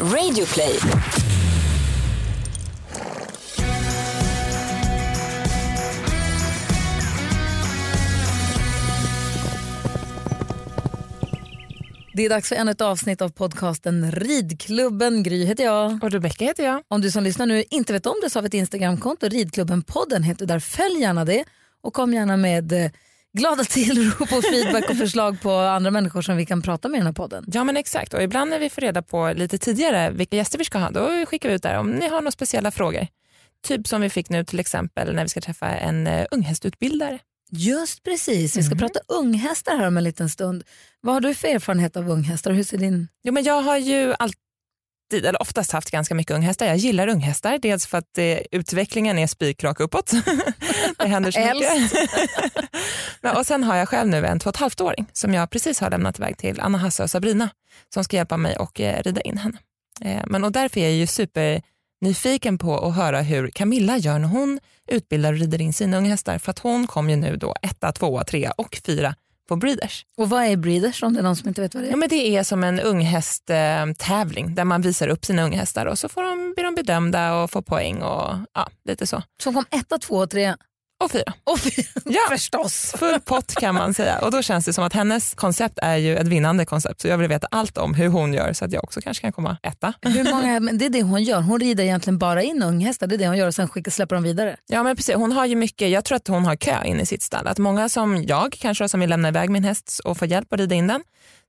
Radioplay. Det är dags för ännu ett avsnitt av podcasten Ridklubben. Gry heter jag. Och Rebecka heter jag. Om du som lyssnar nu inte vet om det så har vi ett Instagramkonto. Ridklubben-podden heter där. Följ gärna det och kom gärna med eh, glada tillrop och feedback och förslag på andra människor som vi kan prata med i den här podden. Ja men exakt och ibland när vi får reda på lite tidigare vilka gäster vi ska ha då skickar vi ut där om ni har några speciella frågor. Typ som vi fick nu till exempel när vi ska träffa en uh, unghästutbildare. Just precis, vi ska prata unghästar här om en liten stund. Vad har du för erfarenhet av unghästar? Hur ser din... Jo, men jag har ju alltid, eller oftast haft ganska mycket unghästar. Jag gillar unghästar, dels för att eh, utvecklingen är spikrak uppåt. det händer så mycket. men, och sen har jag själv nu en två och ett halvt åring som jag precis har lämnat iväg till Anna, Hasse och Sabrina som ska hjälpa mig och eh, rida in henne. Eh, men, och därför är jag ju super nyfiken på att höra hur Camilla gör när hon utbildar och rider in sina unghästar för att hon kom ju nu då etta, tvåa, trea och fyra på Breeders. Och vad är Breeders om det är någon som inte vet vad det är? Ja, men det är som en unghästtävling där man visar upp sina unghästar och så får de, blir de bedömda och får poäng och ja, lite så. Som kom etta, två och tre? Och fyra. Och fyra. Ja, förstås. Full pott kan man säga. Och då känns det som att hennes koncept är ju ett vinnande koncept. Så jag vill veta allt om hur hon gör så att jag också kanske kan komma etta. Hur många, men det är det hon gör. Hon rider egentligen bara in unghästar. Det är det hon gör och sen skickar, släpper de vidare. Ja men precis. Hon har ju mycket, jag tror att hon har kö in i sitt stall. Att många som jag kanske som vill lämna iväg min häst och få hjälp att rida in den,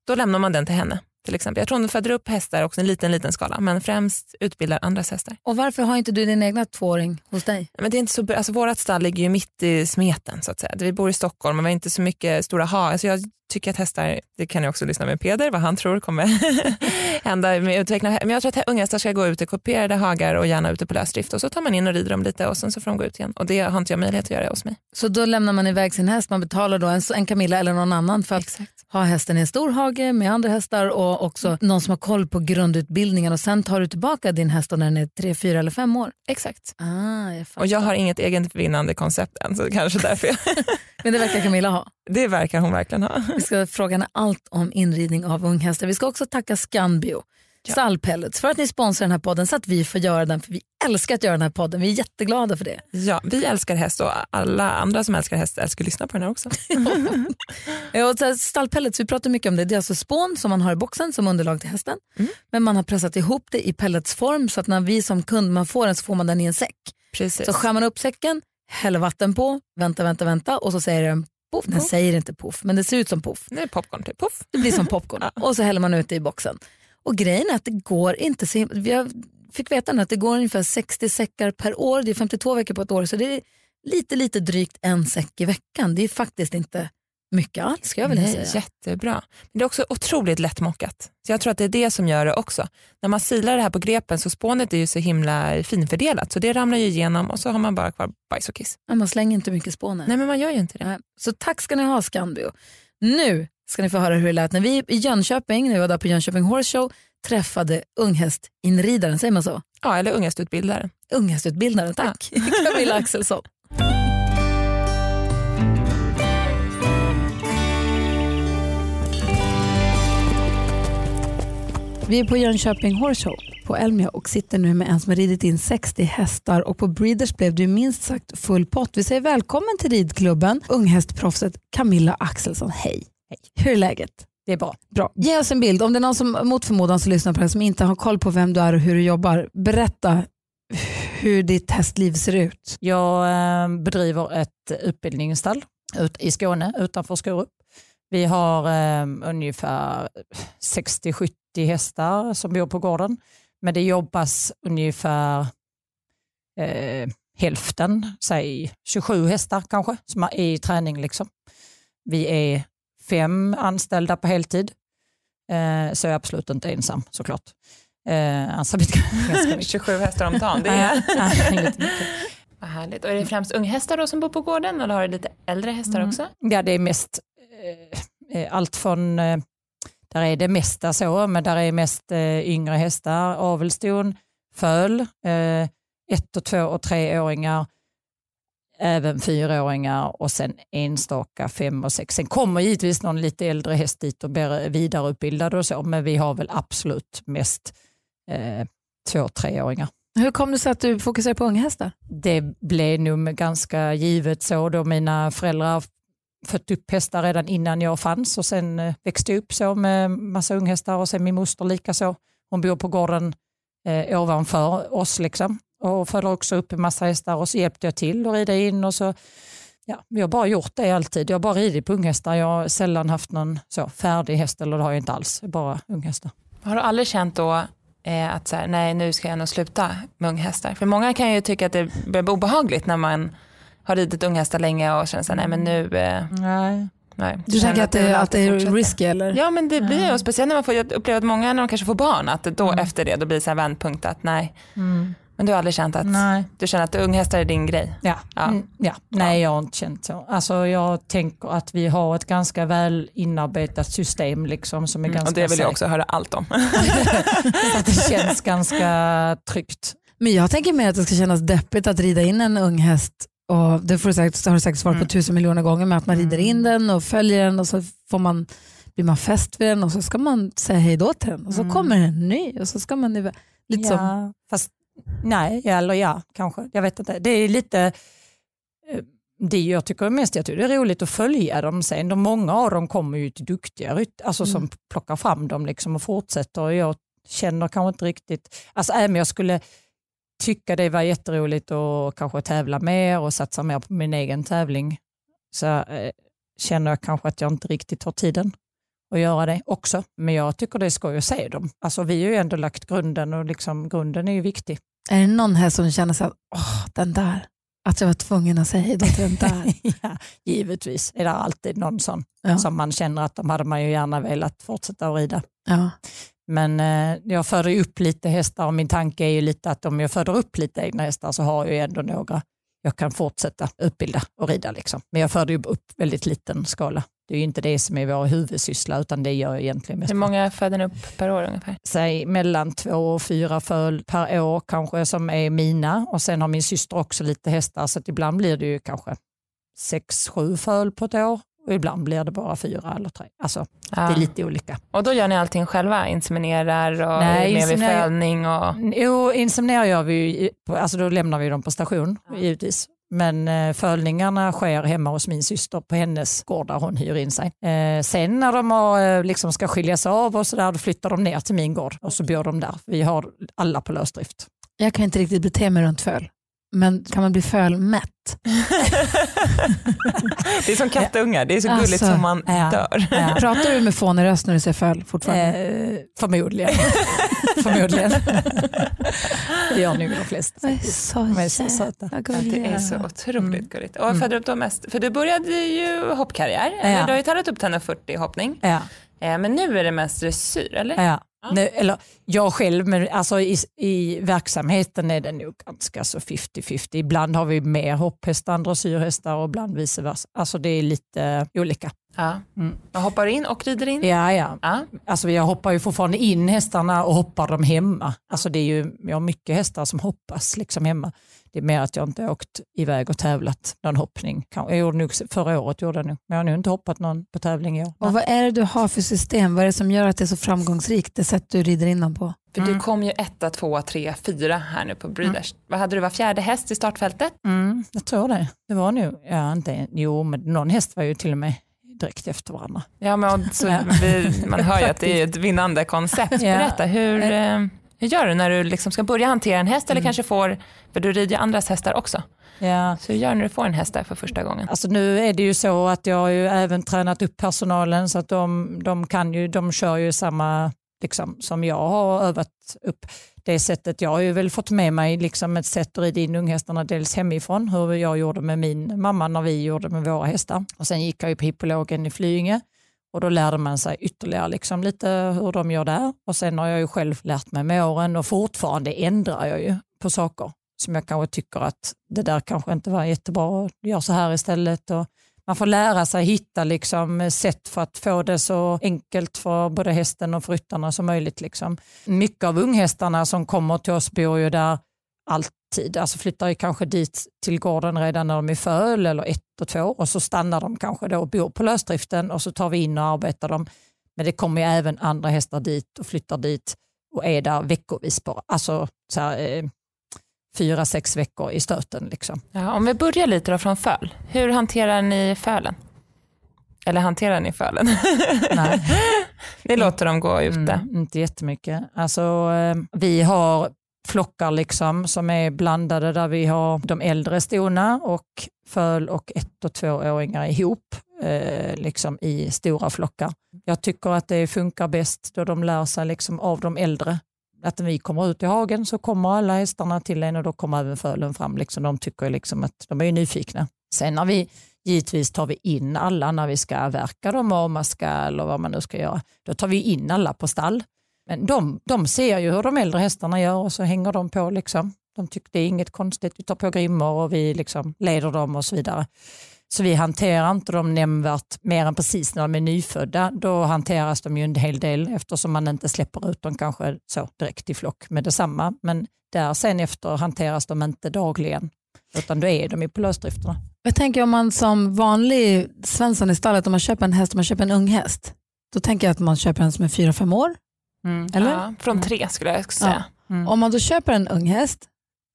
då lämnar man den till henne till exempel. Jag tror hon föder upp hästar också i en liten, liten skala, men främst utbildar andras hästar. Och varför har inte du din egna tvååring hos dig? Men det är inte så, alltså vårt stall ligger ju mitt i smeten så att säga. Vi bor i Stockholm och vi har inte så mycket stora hagar. Alltså jag tycker att hästar, det kan jag också lyssna med Peder, vad han tror kommer hända med utveckling. Men jag tror att unga hästar ska gå ut i kuperade hagar och gärna ute på lösdrift och så tar man in och rider dem lite och sen så får de gå ut igen. Och det har inte jag möjlighet att göra hos mig. Så då lämnar man iväg sin häst, man betalar då en, en Camilla eller någon annan för att Exakt. ha hästen i en stor hage med andra hästar och också någon som har koll på grundutbildningen och sen tar du tillbaka din häst när den är tre, fyra eller fem år. Exakt. Ah, jag och jag har inget eget vinnande koncept än så kanske därför. Jag Men det verkar Camilla ha. det verkar hon verkligen ha. Vi ska fråga henne allt om inridning av unghästar. Vi ska också tacka Scanbio, Ja. stallpellets, för att ni sponsrar den här podden så att vi får göra den. För vi älskar att göra den här podden. Vi är jätteglada för det. Ja, vi älskar häst och alla andra som älskar häst älskar att lyssna på den här också. Ja, och så här, stallpellets, vi pratar mycket om det. Det är alltså spån som man har i boxen som underlag till hästen. Mm. Men man har pressat ihop det i pelletsform så att när vi som kund man får den så får man den i en säck. Precis. Så skär man upp säcken, häller vatten på, vänta, vänta, vänta och så säger den poff. Den säger inte poff, men det ser ut som poff. Det är popcorn typ. Puff. Det blir som popcorn och så häller man ut det i boxen. Och grejen är att det går inte så himla- har- fick veta nu att det går ungefär 60 säckar per år. Det är 52 veckor på ett år så det är lite, lite drygt en säck i veckan. Det är faktiskt inte mycket alls ska jag vilja Nej, säga. jättebra. Men det är också otroligt lättmockat. Så jag tror att det är det som gör det också. När man silar det här på grepen så spånet är ju så himla finfördelat så det ramlar ju igenom och så har man bara kvar bajs och kiss. Ja, Man slänger inte mycket spån. Nej men man gör ju inte det. Nej. Så tack ska ni ha Scanbio. Nu ska ni få höra hur det lät när vi i Jönköping, när vi var där på Jönköping Horse Show, träffade unghästinridaren, säger man så? Ja, eller ungestutbildaren. Unghästutbildaren, tack. Camilla Axelsson. Vi är på Jönköping Horse Show på Elmia och sitter nu med en som har ridit in 60 hästar och på Breeders blev det minst sagt full pott. Vi säger välkommen till ridklubben, unghästproffset Camilla Axelsson. Hej. Hej. Hur är läget? Det är bra. Bra. Ge oss en bild. Om det är någon som mot förmodan som lyssnar på det som inte har koll på vem du är och hur du jobbar, berätta hur ditt hästliv ser ut. Jag eh, bedriver ett utbildningsstall ut i Skåne utanför Skorup. Vi har eh, ungefär 60-70 hästar som bor på gården. Men det jobbas ungefär eh, hälften, säg 27 hästar kanske, som är i träning. Liksom. Vi är fem anställda på heltid. Eh, så jag är absolut inte ensam såklart. Eh, alltså, vi är ganska mycket. 27 hästar om dagen, det är vad härligt. Och är det främst unghästar då som bor på gården eller har du lite äldre hästar Mm. också? Ja, det är mest eh, eh, allt från, eh, där är det mesta så, men där är mest eh, yngre hästar, avelston, föl, eh, ett och två och treåringar, även fyraåringar och sen enstaka fem och sex. Sen kommer givetvis någon lite äldre häst dit och blir vidareutbildad och så, men vi har väl absolut mest eh, två treåringar. Hur kom det sig att du fokuserar på unghästar? Det blev nog ganska givet så då mina föräldrar fött upp hästar redan innan jag fanns och sen eh, växte jag upp så med massa unghästar och sen min moster likaså. Hon bor på gården eh, ovanför oss liksom och föder också upp en massa hästar och så hjälpte jag till att rida in och så Ja, jag har bara gjort det alltid. Jag har bara ridit på unghästar. Jag har sällan haft någon så, färdig häst, eller det har jag inte alls. Bara unghästar. Har du aldrig känt då eh, att så här, nej nu ska jag nog sluta med unghästar? För många kan ju tycka att det börjar bli obehagligt när man har ridit unghästar länge och känner så här, nej men nu... Eh, nej. nej. Du tänker att det, att det är risky eller? Ja men det blir ju, speciellt när man får, jag upplever att många när de kanske får barn, att då mm. efter det då blir det så här vändpunkt att nej. Mm. Men du har aldrig känt att Nej. du känner att unghästar är din grej? Ja. Ja. Mm, ja. Nej, jag har inte känt så. Alltså, jag tänker att vi har ett ganska väl inarbetat system. Liksom, som är mm. ganska och det vill jag också höra allt om. att det känns ganska tryggt. Men jag tänker mer att det ska kännas deppigt att rida in en ung häst och det får du säkert, har du säkert svarat på mm. tusen miljoner gånger med att man rider in mm. den och följer den och så får man, blir man fäst vid den och så ska man säga hej då till den och så mm. kommer en ny och så ska man lite ja, som... Fast Nej, eller ja, kanske. Jag vet inte. Det är lite eh, det jag tycker är mest jag tycker det är roligt att följa dem sen. De, många av dem kommer ju till duktiga alltså mm. som plockar fram dem liksom och fortsätter. Jag känner kanske inte riktigt, alltså även jag skulle tycka det var jätteroligt att kanske tävla mer och satsa mer på min egen tävling så eh, känner jag kanske att jag inte riktigt har tiden att göra det också. Men jag tycker det är skoj att se dem. Alltså vi har ju ändå lagt grunden och liksom, grunden är ju viktig. Är det någon här som känner så att åh, den där, att jag var tvungen att säga hej då till den där? ja, givetvis är det alltid någon sån ja. som man känner att de hade man ju gärna velat fortsätta att rida. Ja. Men eh, jag föder upp lite hästar och min tanke är ju lite att om jag föder upp lite egna hästar så har jag ändå några jag kan fortsätta utbilda och rida. Liksom. Men jag föder upp väldigt liten skala. Det är ju inte det som är vår huvudsyssla utan det gör jag egentligen mest. Hur många föder ni upp per år ungefär? Säg mellan två och fyra föl per år kanske som är mina och sen har min syster också lite hästar så ibland blir det ju kanske sex, sju föl på ett år och ibland blir det bara fyra eller tre. Alltså, ja. Det är lite olika. Och då gör ni allting själva? Inseminerar och Nej, med vid födning? Och... Jo, inseminerar gör vi, alltså då lämnar vi dem på station ja. givetvis. Men eh, fölningarna sker hemma hos min syster på hennes gård där hon hyr in sig. Eh, sen när de har, eh, liksom ska skiljas av och så där, då flyttar de ner till min gård och så bor de där. Vi har alla på lösdrift. Jag kan inte riktigt bete mig runt föl. Men kan man bli fölmätt? det är som kattungar, det är så gulligt alltså, som man ja, dör. Ja. Pratar du med fånig röst när du säger föl fortfarande? Eh, förmodligen. förmodligen. det gör nog de flesta. De är så, söta. det är så otroligt mm. gulligt. Och föder upp mest, för du började ju hoppkarriär, ja. du har ju tagit upp till 40 hoppning. Ja. Eh, men nu är det mest dressyr, eller? Ja. Nu, eller jag själv, men alltså i, i verksamheten är det nog ganska så 50-50. Ibland har vi mer hopphästar än dressyrhästar och ibland vice versa. Alltså det är lite olika. Ja. Mm. Man hoppar in och rider in? Ja, ja. ja. Alltså jag hoppar ju fortfarande in hästarna och hoppar dem hemma. Alltså det är ju, jag har mycket hästar som hoppas liksom hemma. Det är mer att jag inte åkt iväg och tävlat någon hoppning. Jag gjorde nog, förra året gjorde jag nog, men jag har nog inte hoppat någon på tävling i år. Och vad är det du har för system? Vad är det som gör att det är så framgångsrikt, det sätt du rider in dem på? För mm. du kom ju etta, tvåa, trea, fyra här nu på Breeders. Mm. Vad hade du, var fjärde häst i startfältet? Mm, jag tror det. Det var nog, ja, inte, jo men någon häst var ju till och med direkt efter varandra. Ja, men så vi, man hör ju att det är ett vinnande koncept. Berätta, hur, eh, hur gör du när du liksom ska börja hantera en häst eller mm. kanske får, för du rider ju andras hästar också. Ja. Så hur gör du när du får en häst där för första gången? Alltså nu är det ju så att jag har ju även tränat upp personalen så att de, de, kan ju, de kör ju samma liksom, som jag har övat upp det sättet. Jag har ju väl fått med mig liksom ett sätt att rida in unghästarna dels hemifrån, hur jag gjorde med min mamma när vi gjorde med våra hästar. Och sen gick jag ju på hippologen i Flyinge och då lärde man sig ytterligare liksom lite hur de gör där. Och sen har jag ju själv lärt mig med åren och fortfarande ändrar jag ju på saker som jag kanske tycker att det där kanske inte var jättebra, gör så här istället. Och man får lära sig hitta liksom sätt för att få det så enkelt för både hästen och för ryttarna som möjligt. Liksom. Mycket av unghästarna som kommer till oss bor ju där alltid, alltså flyttar ju kanske dit till gården redan när de är föl eller ett och två och så stannar de kanske då och bor på lösdriften och så tar vi in och arbetar dem. Men det kommer ju även andra hästar dit och flyttar dit och är där veckovis bara. Alltså så här, eh, fyra, sex veckor i stöten. Liksom. Ja, om vi börjar lite då från föl. Hur hanterar ni fölen? Eller hanterar ni fölen? Nej. Ni låter dem gå ute? Mm, inte jättemycket. Alltså, eh, vi har flockar liksom som är blandade där vi har de äldre stona och föl och ett och tvååringar ihop eh, liksom i stora flockar. Jag tycker att det funkar bäst då de lär sig liksom av de äldre. Att när vi kommer ut i hagen så kommer alla hästarna till en och då kommer även fölen fram. Liksom. De tycker liksom att de är nyfikna. Sen när vi Givetvis tar vi in alla när vi ska verka dem och man ska, eller vad man nu ska göra. Då tar vi in alla på stall. Men de, de ser ju hur de äldre hästarna gör och så hänger de på. Liksom. De tycker det är inget konstigt, vi tar på grimmor och vi liksom leder dem och så vidare. Så vi hanterar inte dem nämnvärt mer än precis när de är nyfödda. Då hanteras de ju en hel del eftersom man inte släpper ut dem kanske så direkt i flock med detsamma. Men där sen efter hanteras de inte dagligen utan då är de ju på lösdrifterna. Jag tänker om man som vanlig svensson i stallet, om man köper en häst, om man köper en ung häst, då tänker jag att man köper en som är fyra fem år. Mm. Eller? Ja, från tre skulle jag säga. Ja. Mm. Om man då köper en ung häst,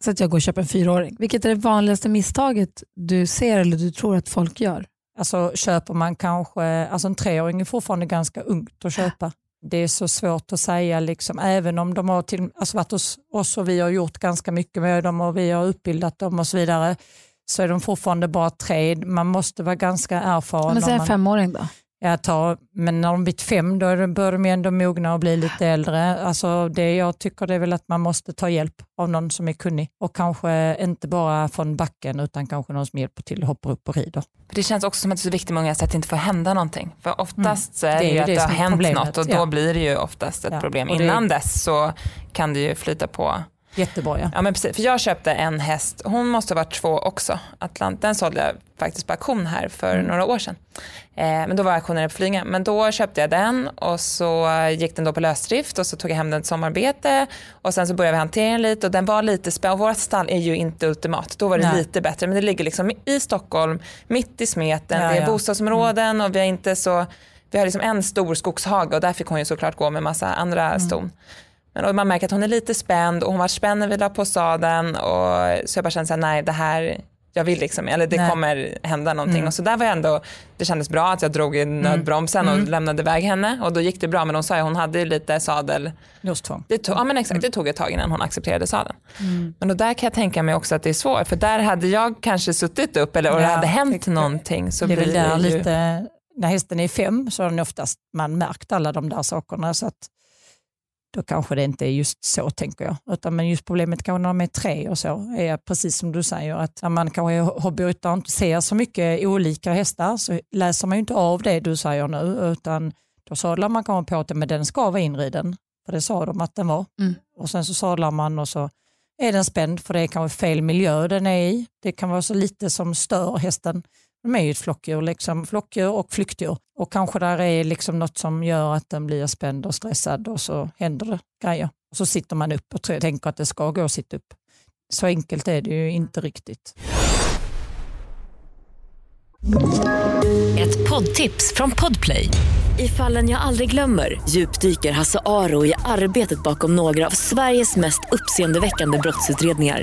så att jag går och köper en fyraåring, vilket är det vanligaste misstaget du ser eller du tror att folk gör? Alltså köper man kanske, alltså en treåring är fortfarande ganska ungt att köpa. Det är så svårt att säga, liksom, även om de har till, alltså varit hos oss och vi har gjort ganska mycket med dem och vi har utbildat dem och så vidare, så är de fortfarande bara tre. Man måste vara ganska erfaren. Men säg en femåring då? Jag tar, men när de blivit fem då börjar de ändå mogna och bli lite äldre. Alltså det jag tycker det är väl att man måste ta hjälp av någon som är kunnig och kanske inte bara från backen utan kanske någon som hjälper till och hoppar upp och rider. Det känns också som att det är så viktigt med unga att det inte får hända någonting. För oftast mm. så är det, det ju att det, har hänt problemet. något och då ja. blir det ju oftast ett ja. problem. Innan dess så kan det ju flyta på Jättebra ja. ja men precis. För jag köpte en häst, hon måste ha varit två också. Atlant, den sålde jag faktiskt på auktion här för mm. några år sedan. Eh, men då var auktionen på Flyinge. Men då köpte jag den och så gick den då på lösdrift och så tog jag hem den till sommararbete och sen så började vi hantera den lite och den var lite spännande. Vårt stall är ju inte ultimat, då var det Nej. lite bättre. Men det ligger liksom i Stockholm, mitt i smeten, ja, det är ja. bostadsområden mm. och vi har inte så vi har liksom en stor skogshage och där fick hon ju såklart gå med massa andra mm. ston. Men man märker att hon är lite spänd och hon var spänd när vi la på sadeln och så jag bara kände såhär, nej det här, jag vill liksom, eller det nej. kommer hända någonting. Mm. Och så där var jag ändå, det kändes bra att jag drog i mm. nödbromsen mm. och lämnade iväg henne och då gick det bra. Men hon sa ju hon hade lite sadel. Låstvång. Det tog, ja men exakt, det tog ett tag innan hon accepterade sadeln. Mm. Men då där kan jag tänka mig också att det är svårt för där hade jag kanske suttit upp eller och ja, det hade hänt någonting. Så det är väl där ju... lite, när hästen är fem så har den oftast man märkt alla de där sakerna. Så att då kanske det inte är just så tänker jag. Utan men just problemet kanske när de är tre och så är precis som du säger att när man kanske är hobbyryttare och inte ser så mycket olika hästar så läser man ju inte av det du säger nu utan då sadlar man kanske på att men den ska vara inriden. För det sa de att den var. Mm. Och sen så sadlar man och så är den spänd för det är kanske fel miljö den är i. Det kan vara så lite som stör hästen. De är ju ett flockdjur, liksom, flockdjur och flyktdjur. Och kanske där är liksom något som gör att den blir spänd och stressad och så händer det grejer. Och så sitter man upp och tänker att det ska gå att sitta upp. Så enkelt är det ju inte riktigt. Ett poddtips från Podplay. I fallen jag aldrig glömmer djupdyker Hasse Aro i arbetet bakom några av Sveriges mest uppseendeväckande brottsutredningar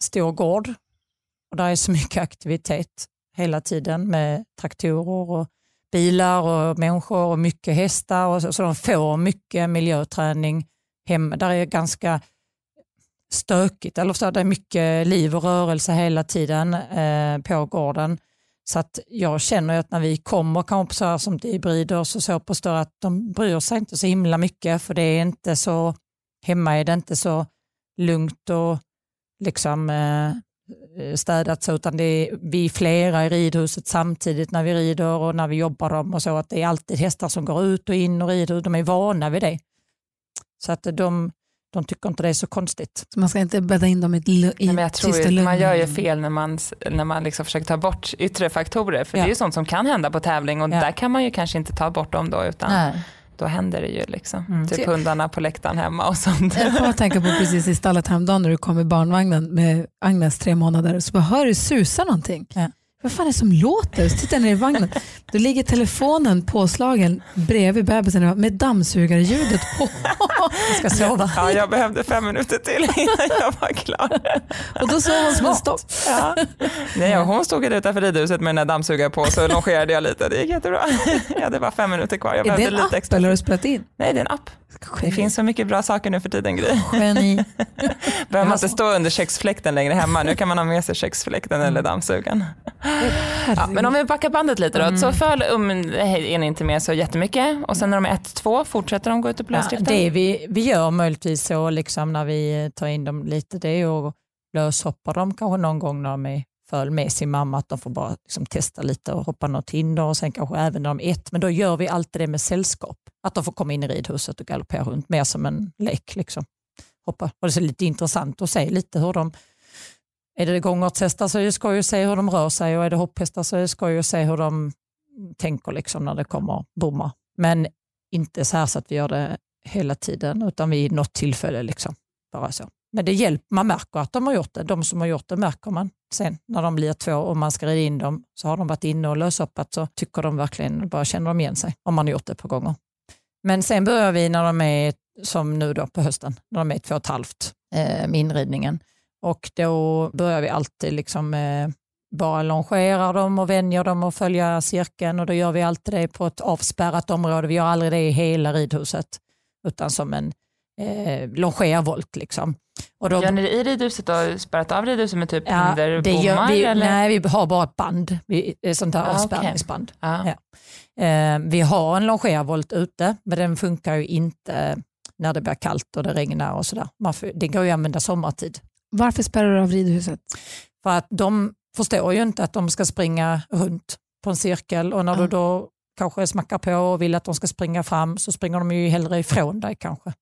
stor gård och där är så mycket aktivitet hela tiden med traktorer och bilar och människor och mycket hästar. Och så, så de får mycket miljöträning hemma. Där är ganska stökigt, eller så, det är mycket liv och rörelse hela tiden eh, på gården. Så att jag känner att när vi kommer kanske så här som hybrider så, så på större att de bryr sig inte så himla mycket för det är inte så, hemma är det inte så lugnt och liksom eh, städat så, utan det är vi är flera i ridhuset samtidigt när vi rider och när vi jobbar dem och så, att det är alltid hästar som går ut och in och rider, de är vana vid det. Så att de, de tycker inte det är så konstigt. Så man ska inte bädda in dem i, ett i Nej, men jag tror tysta ju, man gör ju fel när man, när man liksom försöker ta bort yttre faktorer. För Ja. det är ju sånt som kan hända på tävling och Ja. där kan man ju kanske inte ta bort dem då utan Nej. Då händer det ju liksom. Mm. Typ hundarna på läktaren hemma och sånt. Jag kommer att tänka på precis i stallet häromdagen när du kom i barnvagnen med Agnes tre månader så bara hör du susar någonting. Ja. Vad fan är det som låter? Så tittar jag ner i vagnen. Då ligger telefonen påslagen bredvid bebisen med dammsugarljudet på. Jag ska sova. Ja, jag behövde fem minuter till innan jag var klar. Och då sov hon som en stock. Ja. Nej, hon stod ju utanför ridhuset med den där dammsugaren på så longerade jag lite. Det gick jättebra. Jag hade bara fem minuter kvar. Jag Är det en lite app extra. eller har du spelat in? Nej, det är en app. Det finns så mycket bra saker nu för tiden Gry. Geni. Behöver man inte stå under köksfläkten längre hemma. Nu kan man ha med sig köksfläkten eller dammsugaren. Ja, men om vi backar bandet lite då. Mm. Så föl um, är ni inte med så jättemycket och sen när de är ett, två fortsätter de gå ut på Ja, lösdriften? det vi, vi gör möjligtvis så liksom när vi tar in dem lite det är att löshoppa dem kanske någon gång när de är föl med sin mamma att de får bara liksom testa lite och hoppa något hinder och sen kanske även när de är ett. Men då gör vi alltid det med sällskap. Att de får komma in i ridhuset och galoppera runt mer som en lek. Liksom. Hoppa. Och det är lite intressant att se lite hur de är det gångertshästar så är det skoj att se hur de rör sig och är det hopphästar så är det skoj att se hur de tänker liksom när det kommer bommar. Men inte så här så att vi gör det hela tiden utan vid något tillfälle. Liksom. Bara så. Men det hjälper, man märker att de har gjort det. De som har gjort det märker man sen när de blir två och man ska rida in dem. Så har de varit inne och löshoppat så tycker de verkligen, bara känner de igen sig om man har gjort det på gånger. Men sen börjar vi när de är, som nu då på hösten, när de är två och ett halvt eh, med inridningen. Och då börjar vi alltid liksom eh, bara longera dem och vänja dem och följa cirkeln och då gör vi alltid det på ett avspärrat område. Vi gör aldrig det i hela ridhuset utan som en eh, longervolt. Liksom. Och då, Gör ni det i ridhuset och spärrat av ridhuset med typ Ja, hinderbommar? det gör vi, eller? nej, vi har bara ett band, vi, ett sånt där Ah, avspärrningsband. Ja. Ja. Eh, vi har en longervolt ute, men den funkar ju inte när det blir kallt och det regnar och sådär. Det går ju att använda sommartid. Varför spärrar du av ridhuset? För att de förstår ju inte att de ska springa runt på en cirkel och när du Ja. då kanske smackar på och vill att de ska springa fram så springer de ju hellre ifrån dig kanske.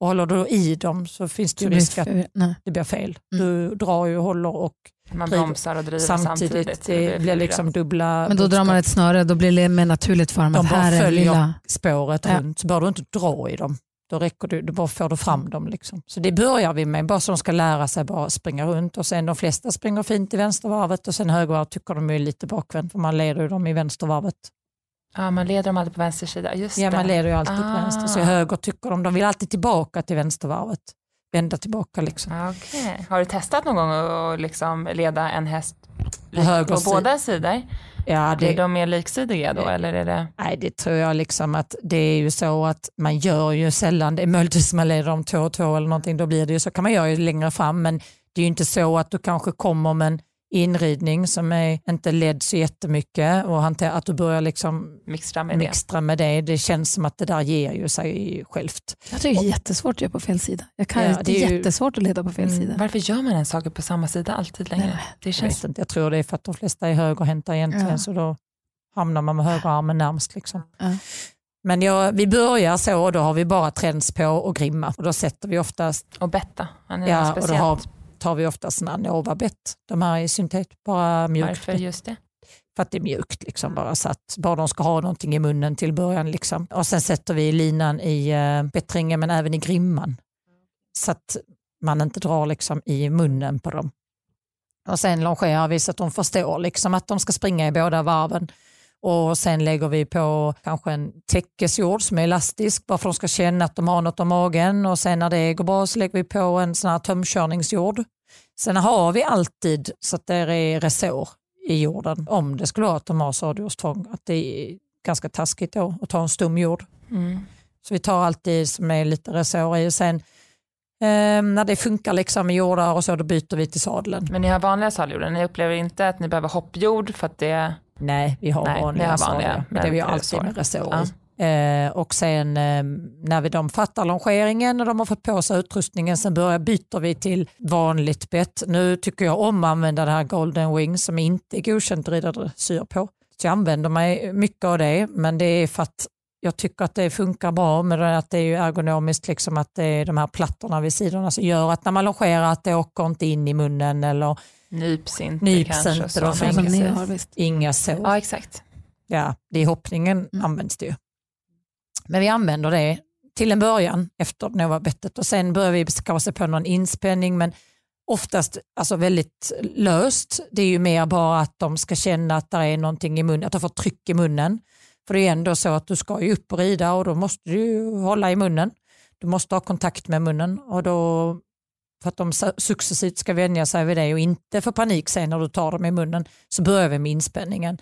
Och håller du i dem så finns det ju risk att Nej. det blir fel. Mm. Du drar ju håller och Man Driver. bromsar och driver samtidigt, samtidigt. det blir liksom dubbla Men då drar man ett snöre, då blir det mer naturligt för dem De att bara här är följer lilla... spåret Ja. runt så behöver du inte dra i dem. Då räcker du, då bara får du fram dem. Liksom. Så det börjar vi med, bara så de ska lära sig bara springa runt. Och sen de flesta springer fint i vänstervarvet och sen högervarv tycker de är lite bakvänt för man leder ju dem i vänstervarvet. Ja, man leder dem alltid på vänster sida. Just Ja, det. man leder ju alltid på Ah. vänster. Så i höger tycker de, de vill alltid tillbaka till vänstervarvet. Vända tillbaka liksom. Ja, Okej. Har du testat någon gång att liksom leda en häst På höger på båda sidor? Ja, det, de mer liksidiga då? Eller är det... nej, det tror jag liksom att det är ju så att man gör ju sällan det. Möjligtvis man leder dem två och två eller någonting, då blir det ju så. kan man göra ju längre fram, men det är ju inte så att du kanske kommer med en inridning som är inte ledd så jättemycket och hantera, att du börjar liksom Mixtra med det. mixtra med det. Det känns som att det där ger ju sig självt. Jag tycker det är jättesvårt att göra på fel sida. Jag kan, Ja, det är det ju- jättesvårt att leda på fel Mm. sida. Varför gör man en saker på samma sida alltid längre? Nej, det Jag, känns... inte, jag tror det är för att de flesta är högerhänta egentligen Ja. så då hamnar man med högerarmen närmst. Liksom. Ja. Men jag, vi börjar så och då har vi bara träns på och grimma och då sätter vi oftast Och betta. Han är Ja, och då har, tar vi oftast såna Novabett. De här är syntet, bara mjukt. Varför just det? För att det är mjukt, liksom, bara så att bara de ska ha någonting i munnen till början. Liksom. Och sen sätter vi linan i uh, bättringen men även i grimman. Så att man inte drar liksom, i munnen på dem. Och sen longerar vi så att de förstår liksom, att de ska springa i båda varven. Och sen lägger vi på kanske en täckesjord som är elastisk bara för att de ska känna att de har något om magen. Och sen när det går bra så lägger vi på en sån här tömkörningsjord. Sen har vi alltid så att det är resår i jorden om det skulle vara att de har sadjordstvång. Att det är ganska taskigt då att ta en stum jord. Mm. Så vi tar alltid som är lite resår i. Sen eh, när det funkar liksom i jordar och så då byter vi till sadeln. Men ni har vanliga sadeljordar? Ni upplever inte att ni behöver hoppjord för att det... Nej, vi har Nej, vanliga, har vanliga, sadlar, men det är vi alltid med resår Ja. Eh, och sen eh, när vi de fattar longeringen och de har fått på sig utrustningen sen börjar byter vi till vanligt bett. Nu tycker jag om att använda det här Golden Wing som inte är godkänt ridardressyr på. Så jag använder mig mycket av det men det är för att jag tycker att det funkar bra med det, att det är ergonomiskt, liksom att det är de här plattorna vid sidorna som gör att när man longerar att det åker inte in i munnen eller Nyps inte Nyps kanske. inte så. har visst. inga så. Ja exakt. Ja, det är hoppningen Mm. används det ju. Men vi använder det till en början efter Novabettet och sen börjar vi skasa på någon inspänning men oftast alltså väldigt löst. Det är ju mer bara att de ska känna att det är någonting i munnen, att de får tryck i munnen. För det är ändå så att du ska ju upp och rida och då måste du hålla i munnen. Du måste ha kontakt med munnen och då för att de successivt ska vänja sig vid det och inte få panik sen när du tar dem i munnen så börjar vi med inspänningen.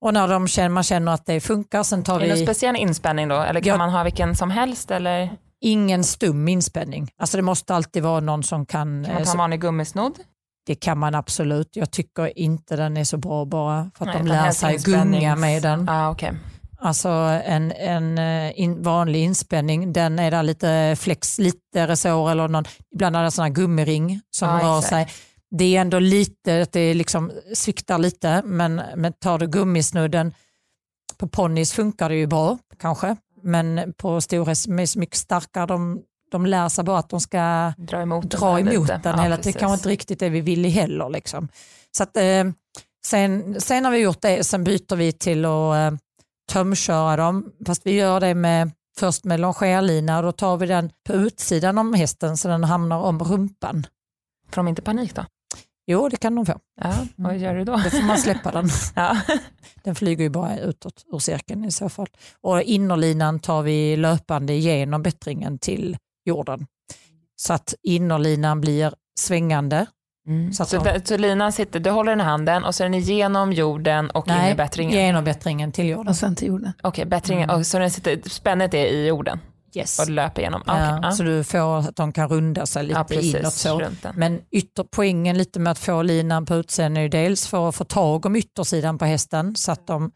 Och när de känner, man känner att det funkar, sen tar Är det någon vi speciell inspänning då? Eller kan Ja. man ha vilken som helst? Eller ingen stum inspänning. Alltså det måste alltid vara någon som kan, kan man eh, ta en vanlig gummisnodd? det kan man absolut. Jag tycker inte den är så bra bara för att Nej, de lär sig gunga med den. Ah, okay. Alltså en, en eh, in, vanlig inspänning, den är där lite flex, lite resår eller någon, ibland är det sån här gummiring som Ja, rör exakt. sig. Det är ändå lite, att det liksom sviktar lite, men, men tar du gummisnudden, på ponnys funkar det ju bra kanske, men på storhäst är så mycket starkare, de, de lär sig bara att de ska Dra emot dra den emot den Ja, hela tiden. Det kanske inte riktigt det vi vill heller. Liksom. Så att, eh, sen, sen har vi gjort det, sen byter vi till att eh, tömköra dem, fast vi gör det med, först med longerlina och då tar vi den på utsidan om hästen så den hamnar om rumpan. Får de inte panik då? Jo, det kan de få. Ja, vad gör du då? Då får man släppa den. Ja. Den flyger ju bara utåt ur cirkeln i så fall. Och innerlinan tar vi löpande genom bättringen till jorden. Så att innerlinan blir svängande. Mm. Så Så, så linan sitter, du håller den i handen och så är den igenom jorden och in i bättringen? genom bättringen till jorden. Och sen till jorden. Okej, bättringen, Mm. så den sitter, spännet är i jorden Yes. och det löper igenom? Ja, ja. Så du får att de kan runda sig lite ja, precis, inåt. Så. Men ytterpoängen lite med att få linan på utsidan är ju dels för att få tag om yttersidan på hästen så att de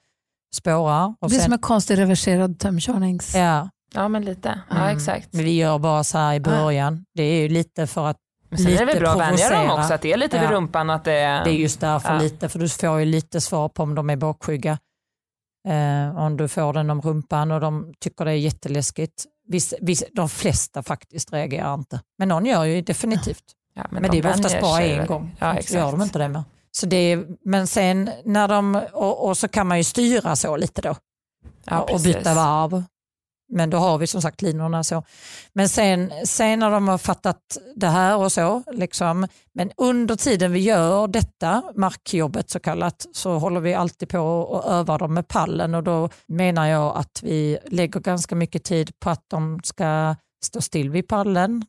spårar. Och Det är sen, som en konstig reverserad tömkörnings... ja, Ja, men lite. Ja, Mm. exakt. men vi gör bara så här i början. Det är ju lite för att Men sen är det väl lite bra att vänja dem också, att det är lite vid Ja. rumpan och att det är... Det är just därför Ja. lite, för du får ju lite svar på om de är bakskygga. Eh, om du får den om rumpan och de tycker det är jätteläskigt. Viss, viss, de flesta faktiskt reagerar inte. Men någon gör ju definitivt. ja, Men, de det är oftast bara en väl. gång. Ja, så gör de inte det med. Så det är, men sen när de, och, och så kan man ju styra så lite då Ja, och byta varv. Men då har vi som sagt linorna så. Men sen, sen när de har fattat det här och så, liksom, men under tiden vi gör detta markjobbet så kallat så håller vi alltid på och övar dem med pallen och då menar jag att vi lägger ganska mycket tid på att de ska stå still vid pallen,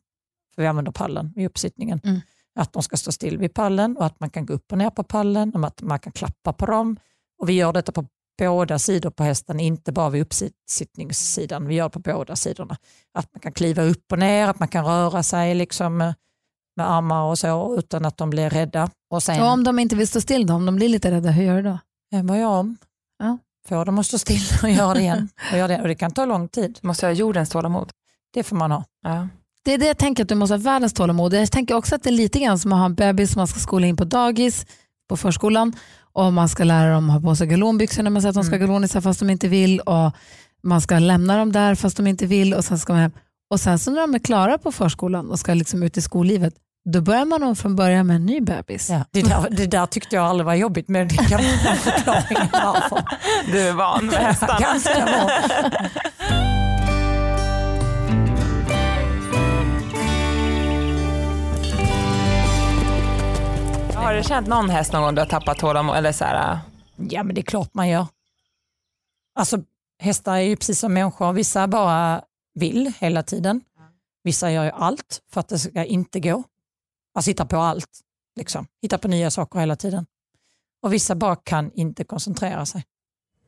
för vi använder pallen i uppsittningen. Mm. Att de ska stå still vid pallen och att man kan gå upp och ner på pallen och att man kan klappa på dem. Och vi gör detta på båda sidor på hästen, inte bara vid uppsittningssidan. Vi gör det på båda sidorna. Att man kan kliva upp och ner, att man kan röra sig liksom med, med armar och så utan att de blir rädda. Och sen, Och om de inte vill stå still då, om de blir lite rädda, hur gör du då? eh, vad gör jag om? Ja. Får dem att stå still och göra det igen. Och, göra det. och det kan ta lång tid. Måste ha jordens tålamod. Det får man ha. Ja. Det är det jag tänker att du måste ha världens tålamod. Jag tänker också att det är lite grann som att ha en bebis som man ska skola in på dagis, på förskolan och man ska lära dem ha på sig galonbyxor när man säger att de ska Mm. galonisar fast de inte vill och man ska lämna dem där fast de inte vill och sen ska man hem. Och sen så när de är klara på förskolan och ska liksom ut i skollivet, då börjar man om från början med en ny bebis. Ja, det, där, det där tyckte jag aldrig var jobbigt men det kan vara en förklaring varför. Du är van med hästarna. Ganska bra. Känt någon häst någon gång du har tappat tålamod? Eller så här, äh? Ja men det är klart man gör. Alltså hästar är ju precis som människor, vissa bara vill hela tiden. Vissa gör ju allt för att det ska inte gå. Alltså hitta på allt, liksom. hitta på nya saker hela tiden. Och vissa bara kan inte koncentrera sig.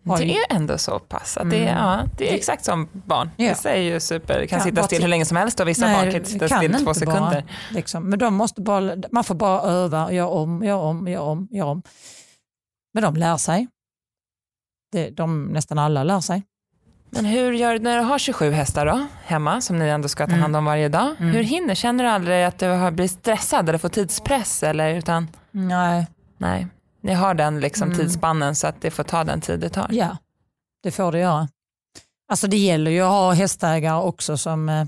Det är ändå så pass. Att det, är, Mm. ja, det är exakt som barn. Ja. Vissa är ju super, kan Kan sitta still till- hur länge som helst och vissa Nej, barn kan sitta kan still två sekunder. bara. Liksom. Men de måste bara, man får bara öva, göra om, göra om, göra om, göra om. Men de lär sig. Det, de, nästan alla lär sig. Men hur gör du när du har 27 hästar då, hemma som ni ändå ska ta Mm. hand om varje dag? Mm. Hur hinner? Känner du aldrig att du har blivit stressad eller får tidspress? Eller, utan, Nej, nej, ni har den liksom Mm. tidsspannen så att det får ta den tid det tar. ja, det får det göra. Alltså det gäller ju att ha hästägare också som, eh,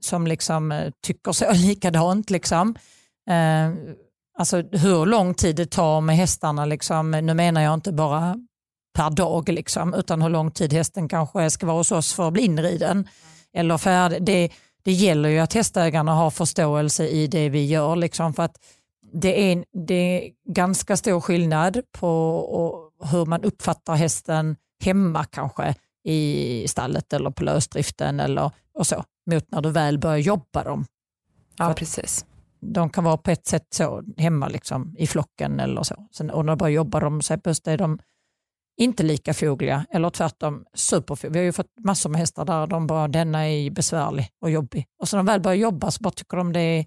som liksom eh, tycker så likadant. Liksom. Eh, alltså hur lång tid det tar med hästarna, liksom, nu menar jag inte bara per dag, liksom, utan hur lång tid hästen kanske ska vara hos oss för att bli inriden. Eller färdig. Det, det gäller ju att hästägarna har förståelse i det vi gör. Liksom, för att det är, det är ganska stor skillnad på hur man uppfattar hästen hemma kanske i stallet eller på lösdriften eller och så, mot när du väl börjar jobba dem. Ja, precis. De kan vara på ett sätt så hemma liksom, i flocken eller så. Sen, och när du börjar jobba dem så är de inte lika fogliga eller tvärtom superfogliga. Vi har ju fått massor med hästar där de bara, denna är besvärlig och jobbig. Och så när de väl börjar jobba så bara tycker de det är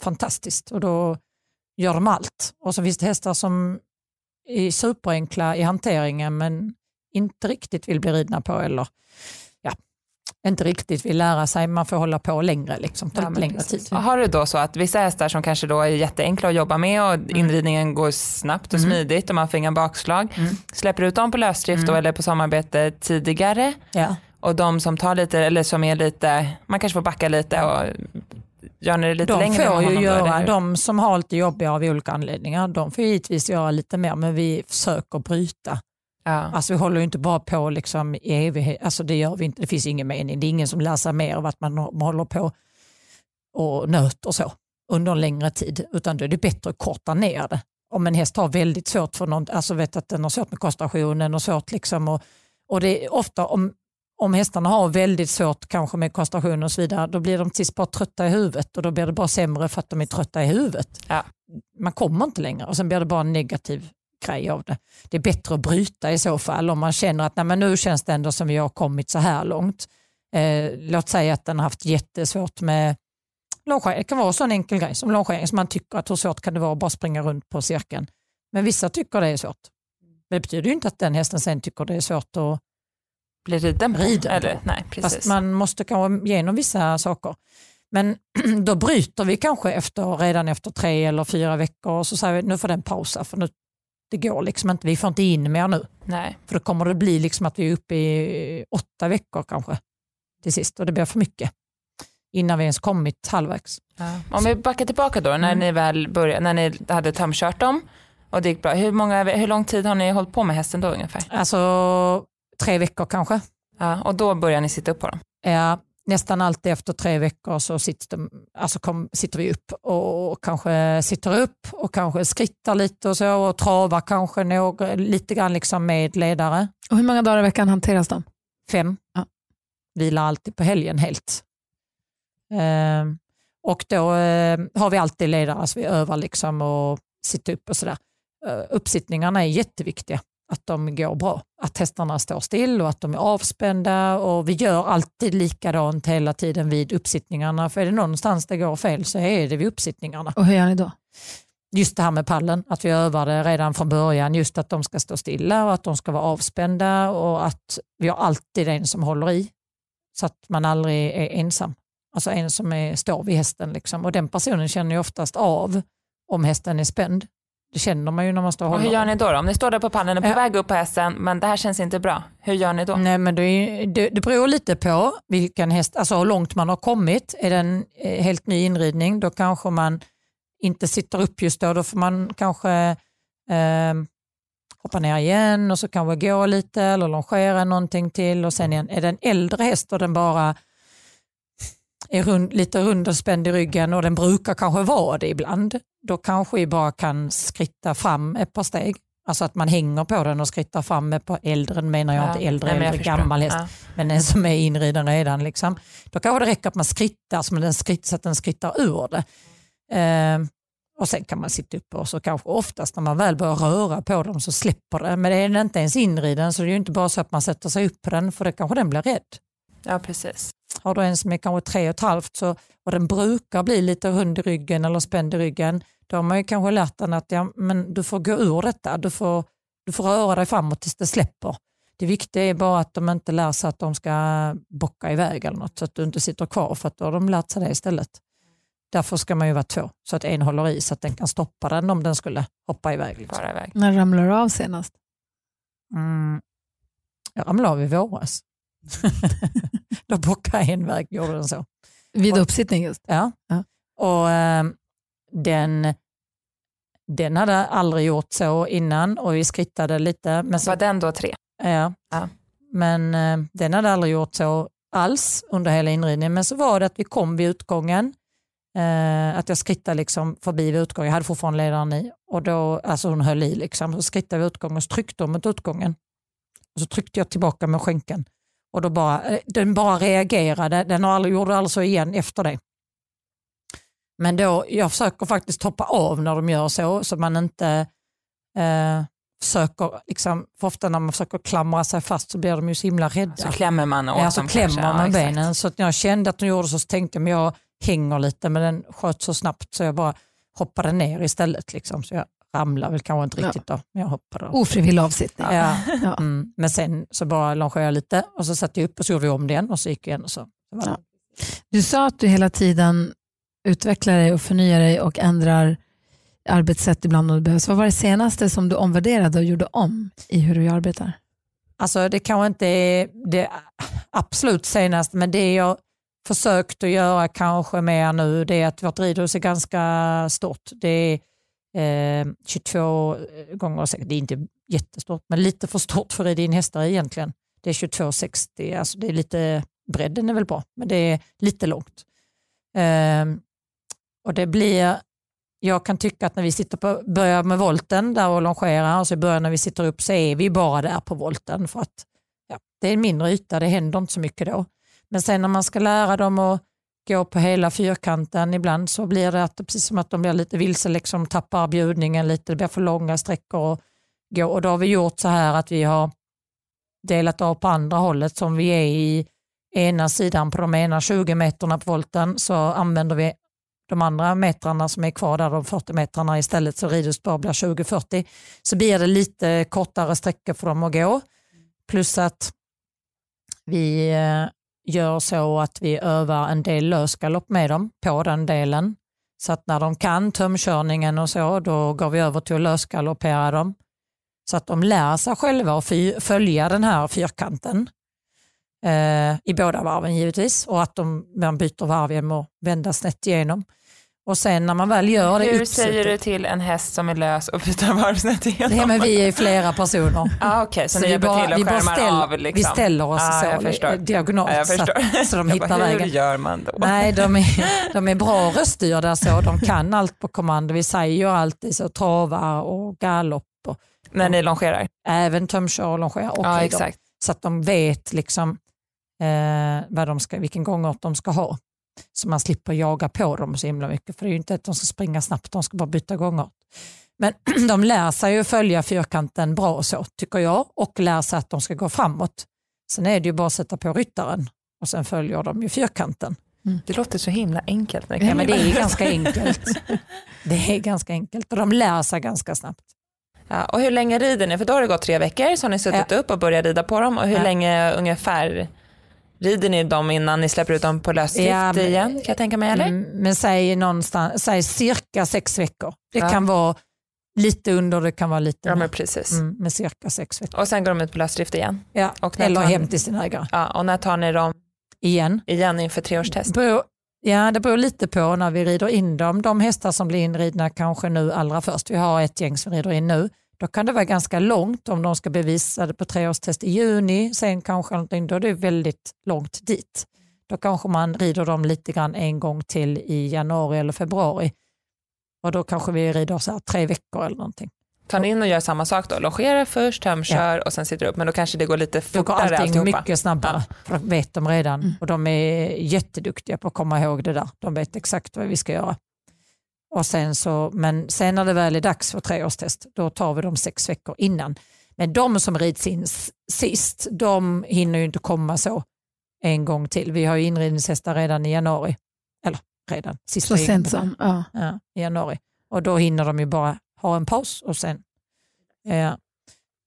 fantastiskt och då gör de allt. Och så finns det hästar som är superenkla i hanteringen men inte riktigt vill bli ridna på eller ja, inte riktigt vill lära sig. Man får hålla på längre, liksom, ta ja, längre tid. Har du då så att vissa hästar som kanske då är jätteenkla att jobba med och mm. inridningen går snabbt och mm. smidigt och man får inga bakslag, mm. släpper ut dem på lösdrift mm. eller på samarbete tidigare ja. och de som tar lite, eller som är lite, man kanske får backa lite och Gör ni det lite de längre får ju göra, De som har lite jobbiga av olika anledningar, de får givetvis göra lite mer, men vi försöker bryta. Ja. Alltså vi håller ju inte bara på liksom i evighet, alltså det gör vi inte, det finns ingen mening. Det är ingen som lär sig mer av att man håller på och nöter så under en längre tid, utan då är det bättre att korta ner det. Om en häst har väldigt svårt för något, alltså vet att den har svårt med koncentrationen och svårt liksom och, och det är ofta om, om hästarna har väldigt svårt kanske med koncentration och så vidare, då blir de till bara trötta i huvudet och då blir det bara sämre för att de är trötta i huvudet. Ja. Man kommer inte längre och sen blir det bara en negativ grej av det. Det är bättre att bryta i så fall om man känner att nej, nu känns det ändå som vi har kommit så här långt. Eh, låt säga att den har haft jättesvårt med långskärning. Det kan vara en sån enkel grej som långskärning som man tycker att hur svårt kan det vara att bara springa runt på cirkeln. Men vissa tycker det är svårt. Men det betyder ju inte att den hästen sen tycker det är svårt att bli riden på. Riden Eller, nej, precis. Fast man måste kanske igenom vissa saker. Men då bryter vi kanske efter, redan efter tre eller fyra veckor och så säger vi nu får den pausa för nu, det går liksom inte, vi får inte in mer nu. Nej. För då kommer det bli liksom att vi är uppe i åtta veckor kanske till sist och det blir för mycket innan vi ens kommit halvvägs. Ja. Om vi backar tillbaka då, när mm. ni väl började, när ni hade tömkört dem och det gick bra. Hur, många, hur lång tid har ni hållit på med hästen då ungefär? Alltså tre veckor kanske. Ja, och då börjar ni sitta upp på dem? Ja, nästan alltid efter tre veckor så sitter, alltså kom, sitter vi upp och, och, kanske sitter upp och kanske skrittar lite och så och travar kanske några, lite grann liksom med ledare. Och Hur många dagar i veckan hanteras de? Fem. Ja. Vilar alltid på helgen helt. Eh, och då eh, har vi alltid ledare så vi övar liksom och sitter upp och sådär. Eh, uppsittningarna är jätteviktiga att de går bra. Att hästarna står still och att de är avspända och vi gör alltid likadant hela tiden vid uppsittningarna. För är det någonstans det går fel så är det vid uppsittningarna. Och hur gör ni då? Just det här med pallen, att vi övar det redan från början. Just att de ska stå stilla och att de ska vara avspända och att vi har alltid en som håller i. Så att man aldrig är ensam. Alltså en som är, står vid hästen. Liksom. Och den personen känner ju oftast av om hästen är spänd. Det känner man ju när man står och håller. Och hur gör ni då, då? Om ni står där på pallen och är på väg upp på hästen men det här känns inte bra. Hur gör ni då? Nej, men det, det, det beror lite på vilken häst, alltså hur långt man har kommit. Är det en eh, helt ny inridning då kanske man inte sitter upp just då. Då får man kanske eh, hoppa ner igen och så kanske gå lite eller longera någonting till och sen igen. Är det en äldre häst och den bara är rund, lite rund och spänd i ryggen och den brukar kanske vara det ibland, då kanske vi bara kan skritta fram ett par steg. Alltså att man hänger på den och skrittar fram ett par äldre, menar jag ja, inte äldre, nej, äldre gammal häst, ja. men en som är inriden redan. Liksom. Då kanske det räcker att man skrittar så, den skritt, så att den skrittar ur det. Eh, och sen kan man sitta upp och så kanske oftast när man väl börjar röra på dem så släpper det. Men är den inte ens inriden så det är ju inte bara så att man sätter sig upp på den för det kanske den blir rädd. Ja precis. Har du en som är kanske tre och ett halvt så, och den brukar bli lite rund i ryggen eller spänd i ryggen, då har man ju kanske lärt den att ja, men du får gå ur detta, du får, du får röra dig framåt tills det släpper. Det viktiga är bara att de inte lär sig att de ska bocka iväg eller något så att du inte sitter kvar för att då har de lärt sig det istället. Därför ska man ju vara två så att en håller i så att den kan stoppa den om den skulle hoppa iväg. Liksom. iväg. När ramlade du av senast? Mm. Jag ramlade av i våras. Då bockade en väg, gjorde den så. Vid uppsittning just? Ja. Ja. Och eh, den, den hade aldrig gjort så innan och vi skrittade lite. Men så, Var den då tre? ja. Ja. Men eh, den hade aldrig gjort så alls under hela inridningen. Men så var det att vi kom vid utgången. Eh, att jag skrittade liksom förbi vid utgången. Jag hade fortfarande ledaren i. Och då, alltså hon höll i liksom. Så skrittade vi utgången och så tryckte hon mot utgången. Och så tryckte jag tillbaka med skänken. Och då bara, eh, den bara reagerade. Den har aldrig, gjorde alltså igen efter det. Men då, jag försöker faktiskt hoppa av när de gör så, så man inte eh, försöker, liksom, för ofta när man försöker klamra sig fast så blir de ju så himla rädda. Så klämmer man åt Ja, så dem klämmer kanske. man Ja, benen. Så när jag kände att de gjorde så, så tänkte jag men jag hänger lite men den sköt så snabbt så jag bara hoppade ner istället. Liksom. Så jag ramlade väl kanske inte Ja. riktigt då, men jag hoppade. Ofrivillig avsittning. Ja. Ja. Mm. Men sen så bara longerade jag lite och så satte jag upp och så gjorde vi om det igen och så gick jag igen. Och så. Ja. Du sa att du hela tiden utvecklar dig och förnyar dig och ändrar arbetssätt ibland om det behövs. Vad var det senaste som du omvärderade och gjorde om i hur du arbetar? Alltså det kanske inte är det absolut senaste, men det jag försökt att göra kanske mer nu, det är att vårt ridhus är ganska stort. Det är Ehm, eh, 22 gånger det är inte jättestort, men lite för stort för att rida in hästar egentligen. Det är 22,60, alltså det är lite, bredden är väl bra, men det är lite långt. Eh, och det blir, jag kan tycka att när vi sitter på, börjar med volten där och longerar och så i början när vi sitter upp så är vi bara där på volten för att ja, det är en mindre yta, det händer inte så mycket då. Men sen när man ska lära dem att gå på hela fyrkanten ibland så blir det att, precis som att de blir lite vilse, liksom tappar bjudningen lite, det blir för långa sträckor. Och, gå. och då har vi gjort så här att vi har delat av på andra hållet som vi är i ena sidan på de ena 20 meterna på volten så använder vi de andra metrarna som är kvar där, de 40 metrarna istället så ridhuset bara blir 20-40 så blir det lite kortare sträckor för dem att gå. Plus att vi eh, gör så att vi övar en del lösgalopp med dem på den delen. Så att när de kan tömkörningen och så, då går vi över till att lösgaloppera dem. Så att de lär sig själva att följa den här fyrkanten. Eh, I båda varven givetvis och att de, man byter varv genom att vända snett igenom. Och sen när man väl gör det Hur uppsittet- säger du till en häst som är lös och byter varvsnett igenom? Nej, men vi är flera personer. ah, Okej, så, Så vi bara- vi bara ställ- av? Liksom. vi ställer oss ah, så, eh, diagonalt jag så att- så de hittar bara, vägen. Hur gör man då? Nej, de är, de är bra röststyrda så. De kan allt på kommando. Vi säger ju alltid så trava och galopp och När ni longerar? även tömkör och longerar och rider. exakt. Så att de vet liksom, eh, vad de ska, vilken gångart de ska ha. Så man slipper jaga på dem så himla mycket. För det är ju inte att de ska springa snabbt, de ska bara byta gångart. Men de lär sig ju följa fyrkanten bra så tycker jag och lär sig att de ska gå framåt. Sen är det ju bara att sätta på ryttaren och sen följer de ju fyrkanten. Det låter så himla enkelt. Ja, men det är ganska enkelt. Det är ganska enkelt och de lär sig ganska snabbt. Ja, och hur länge rider ni? För då har det gått tre veckor så har ni suttit upp och börjat rida på dem. Och hur Ja. länge ungefär rider ni dem innan ni släpper ut dem på lösdrift Ja, men- igen? Kan jag tänka mig eller? Mm, men säg, någonstans, säg cirka sex veckor. Det Ja. kan vara lite under, det kan vara lite Ja men precis. Mm, med cirka sex veckor. Och sen går de ut på lösdrift igen. Ja. Och Eller tar- hem till sin ägare. Ja, och när tar ni dem Igen. igen inför treårstest? Beror, ja, det beror lite på när vi rider in dem. De hästar som blir inridna kanske nu allra först. Vi har ett gäng som rider in nu. Då kan det vara ganska långt om de ska bevisa det på treårstest i juni. Sen kanske någonting, då är det väldigt långt dit. Då kanske man rider dem lite grann en gång till i januari eller februari. Och då kanske vi rider så här tre veckor eller någonting. Tar ni in och gör samma sak då? Longerar först, tömkör och sen sitter upp. Men då kanske det går lite Då går fortare allting alltihopa. mycket snabbare. För de vet de redan. Och de är jätteduktiga på att komma ihåg det där. De vet exakt vad vi ska göra. Och sen så, men sen när det väl är dags för treårstest, då tar vi dem sex veckor innan. Men de som rids in sist, de hinner ju inte komma så en gång till. Vi har ju inridningshästar redan i januari. Eller redan, sista Så sent som. Ja. Ja, i januari. Och då hinner de ju bara ha en paus och sen, eh,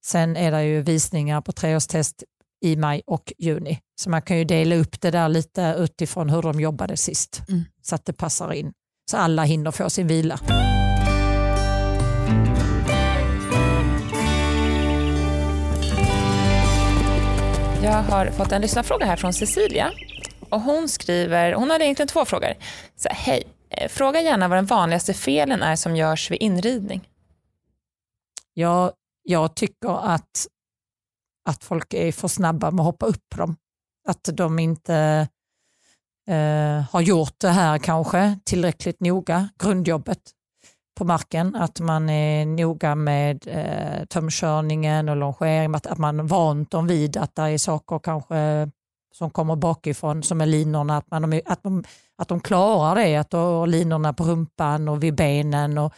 sen är det ju visningar på treårstest i maj och juni. Så man kan ju dela upp det där lite utifrån hur de jobbade sist. Mm. Så att det passar in. Så alla hinner få sin vila. Jag har fått en lyssnarfråga här från Cecilia. Och hon skriver, hon har egentligen två frågor. Så, Hej, eh, fråga gärna vad den vanligaste felen är som görs vid inridning. Jag, jag tycker att, att folk är för snabba med att hoppa upp på dem. Att de inte eh, har gjort det här kanske tillräckligt noga, grundjobbet på marken, att man är noga med eh, tömkörningen och longering, att, att man vant dem vid att det är saker kanske som kommer bakifrån som är linorna, att, man, att, de, att de klarar det, att då linorna på rumpan och vid benen och,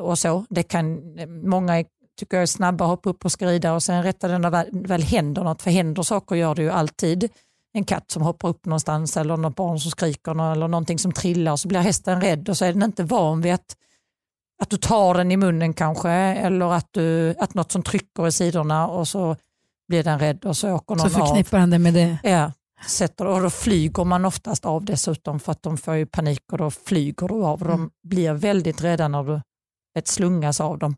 och så. Det kan, många tycker jag är snabba, hoppa upp och skrida och sen rättar den väl, väl händer något, för händer saker gör det ju alltid. En katt som hoppar upp någonstans eller något barn som skriker eller någonting som trillar och så blir hästen rädd och så är den inte van vid att att du tar den i munnen kanske eller att, du, att något som trycker i sidorna och så blir den rädd och så åker någon Så förknippar han det med det. Ja, sätter, och då flyger man oftast av dessutom för att de får ju panik och då flyger du av. De blir väldigt rädda när du vet, slungas av dem.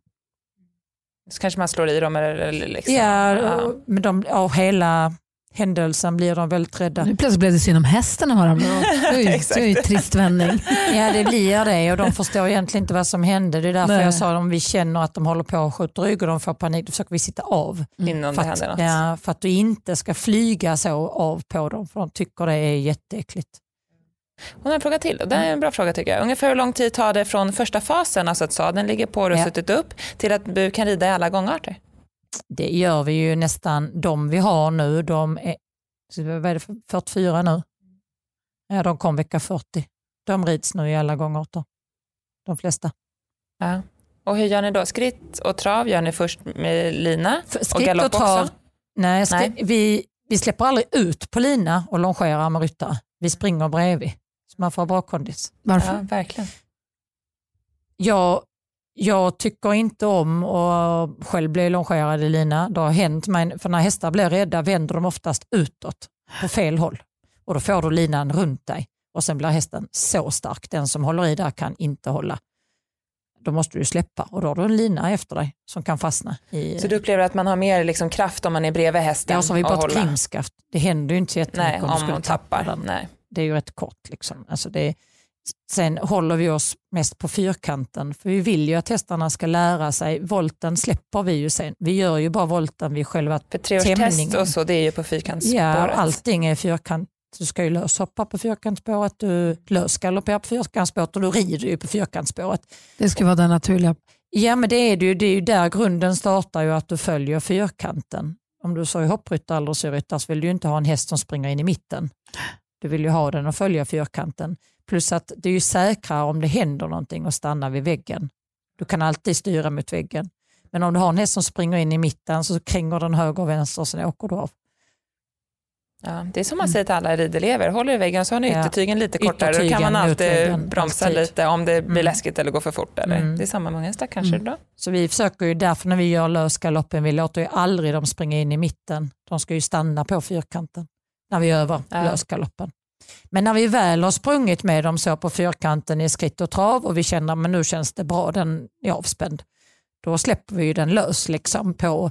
Så kanske man slår i dem eller liksom. Ja, och, men de, av hela händelsen blir de väldigt rädda. Nu plötsligt blev det synd om hästen Det är ju- det är ju en trist vändning. Ja det blir det och de förstår egentligen inte vad som hände. Det är därför Nej. jag sa om vi känner att de håller på och skjuter rygg och de får panik, då försöker vi sitta av. innan För det att, händer något. ja, för att du inte ska flyga så av på dem för de tycker det är jätteäckligt. Hon har en fråga till. Det är en bra fråga tycker jag. Ungefär hur lång tid tar det från första fasen, alltså att sadeln ligger på och har Ja. suttit upp, till att du kan rida i alla gångarter? Det gör vi ju nästan, de vi har nu, de är, vad är det, för- 44 nu? Ja, de kom vecka 40. De rids nu i alla gångarter. De flesta. Ja. Och hur gör ni då? Skritt och trav gör ni först med lina För och skritt galopp och trav, också? nej, skri, Nej. Vi, vi släpper aldrig ut på lina och longerar med ryttare. Vi springer bredvid. Så man får bra kondis. Varför? Ja, verkligen. Jag, jag tycker inte om att själv bli longerad i lina. Det har hänt mig, för när hästar blir rädda vänder de oftast utåt på fel håll och då får du linan runt dig och sen blir hästen så stark. Den som håller i där kan inte hålla. Då måste du släppa och då har du en lina efter dig som kan fastna. I, Så du upplever att man har mer liksom kraft om man är bredvid hästen ja, så har vi bara krimskaft. Det händer ju inte så jättemycket Nej, om om skulle man tappa tappar. den. Nej. Det är ju rätt kort. Liksom. Alltså det, sen håller vi oss mest på fyrkanten för vi vill ju att hästarna ska lära sig. Volten släpper vi ju sen. Vi gör ju bara volten vid själva För treårstest Tämningen. och så, det är ju på fyrkantsspåret. Ja, allting är fyrkant. Du ska ju löshoppa på fyrkantsspåret, du lösgalopperar på fyrkantsspåret och du rider ju på fyrkantsspåret. Det ska vara den naturliga. Ja men det är det ju, det är ju där grunden startar ju att du följer fyrkanten. Om du så är hoppryttare eller dressurryttare så vill du ju inte ha en häst som springer in i mitten. Du vill ju ha den och följa fyrkanten. Plus att det är ju säkrare om det händer någonting och stanna vid väggen. Du kan alltid styra mot väggen. Men om du har en häst som springer in i mitten så kränger den höger och vänster och sen åker du av. Ja, det är som man säger till alla ridelever, håller i väggen så har ni yttertygen lite kortare. Då kan Yttertygen man alltid bromsa alltid. lite om det blir Mm. läskigt eller går för fort. Eller? Mm. Det är samma med hästar kanske Mm. då? Så vi försöker ju därför när vi gör lösgaloppen, vi låter ju aldrig dem springa in i mitten. De ska ju stanna på fyrkanten när vi övar Ja. lösgaloppen. Men när vi väl har sprungit med dem så på fyrkanten i skritt och trav och vi känner men nu känns det bra, den är avspänd. Då släpper vi den lös liksom på,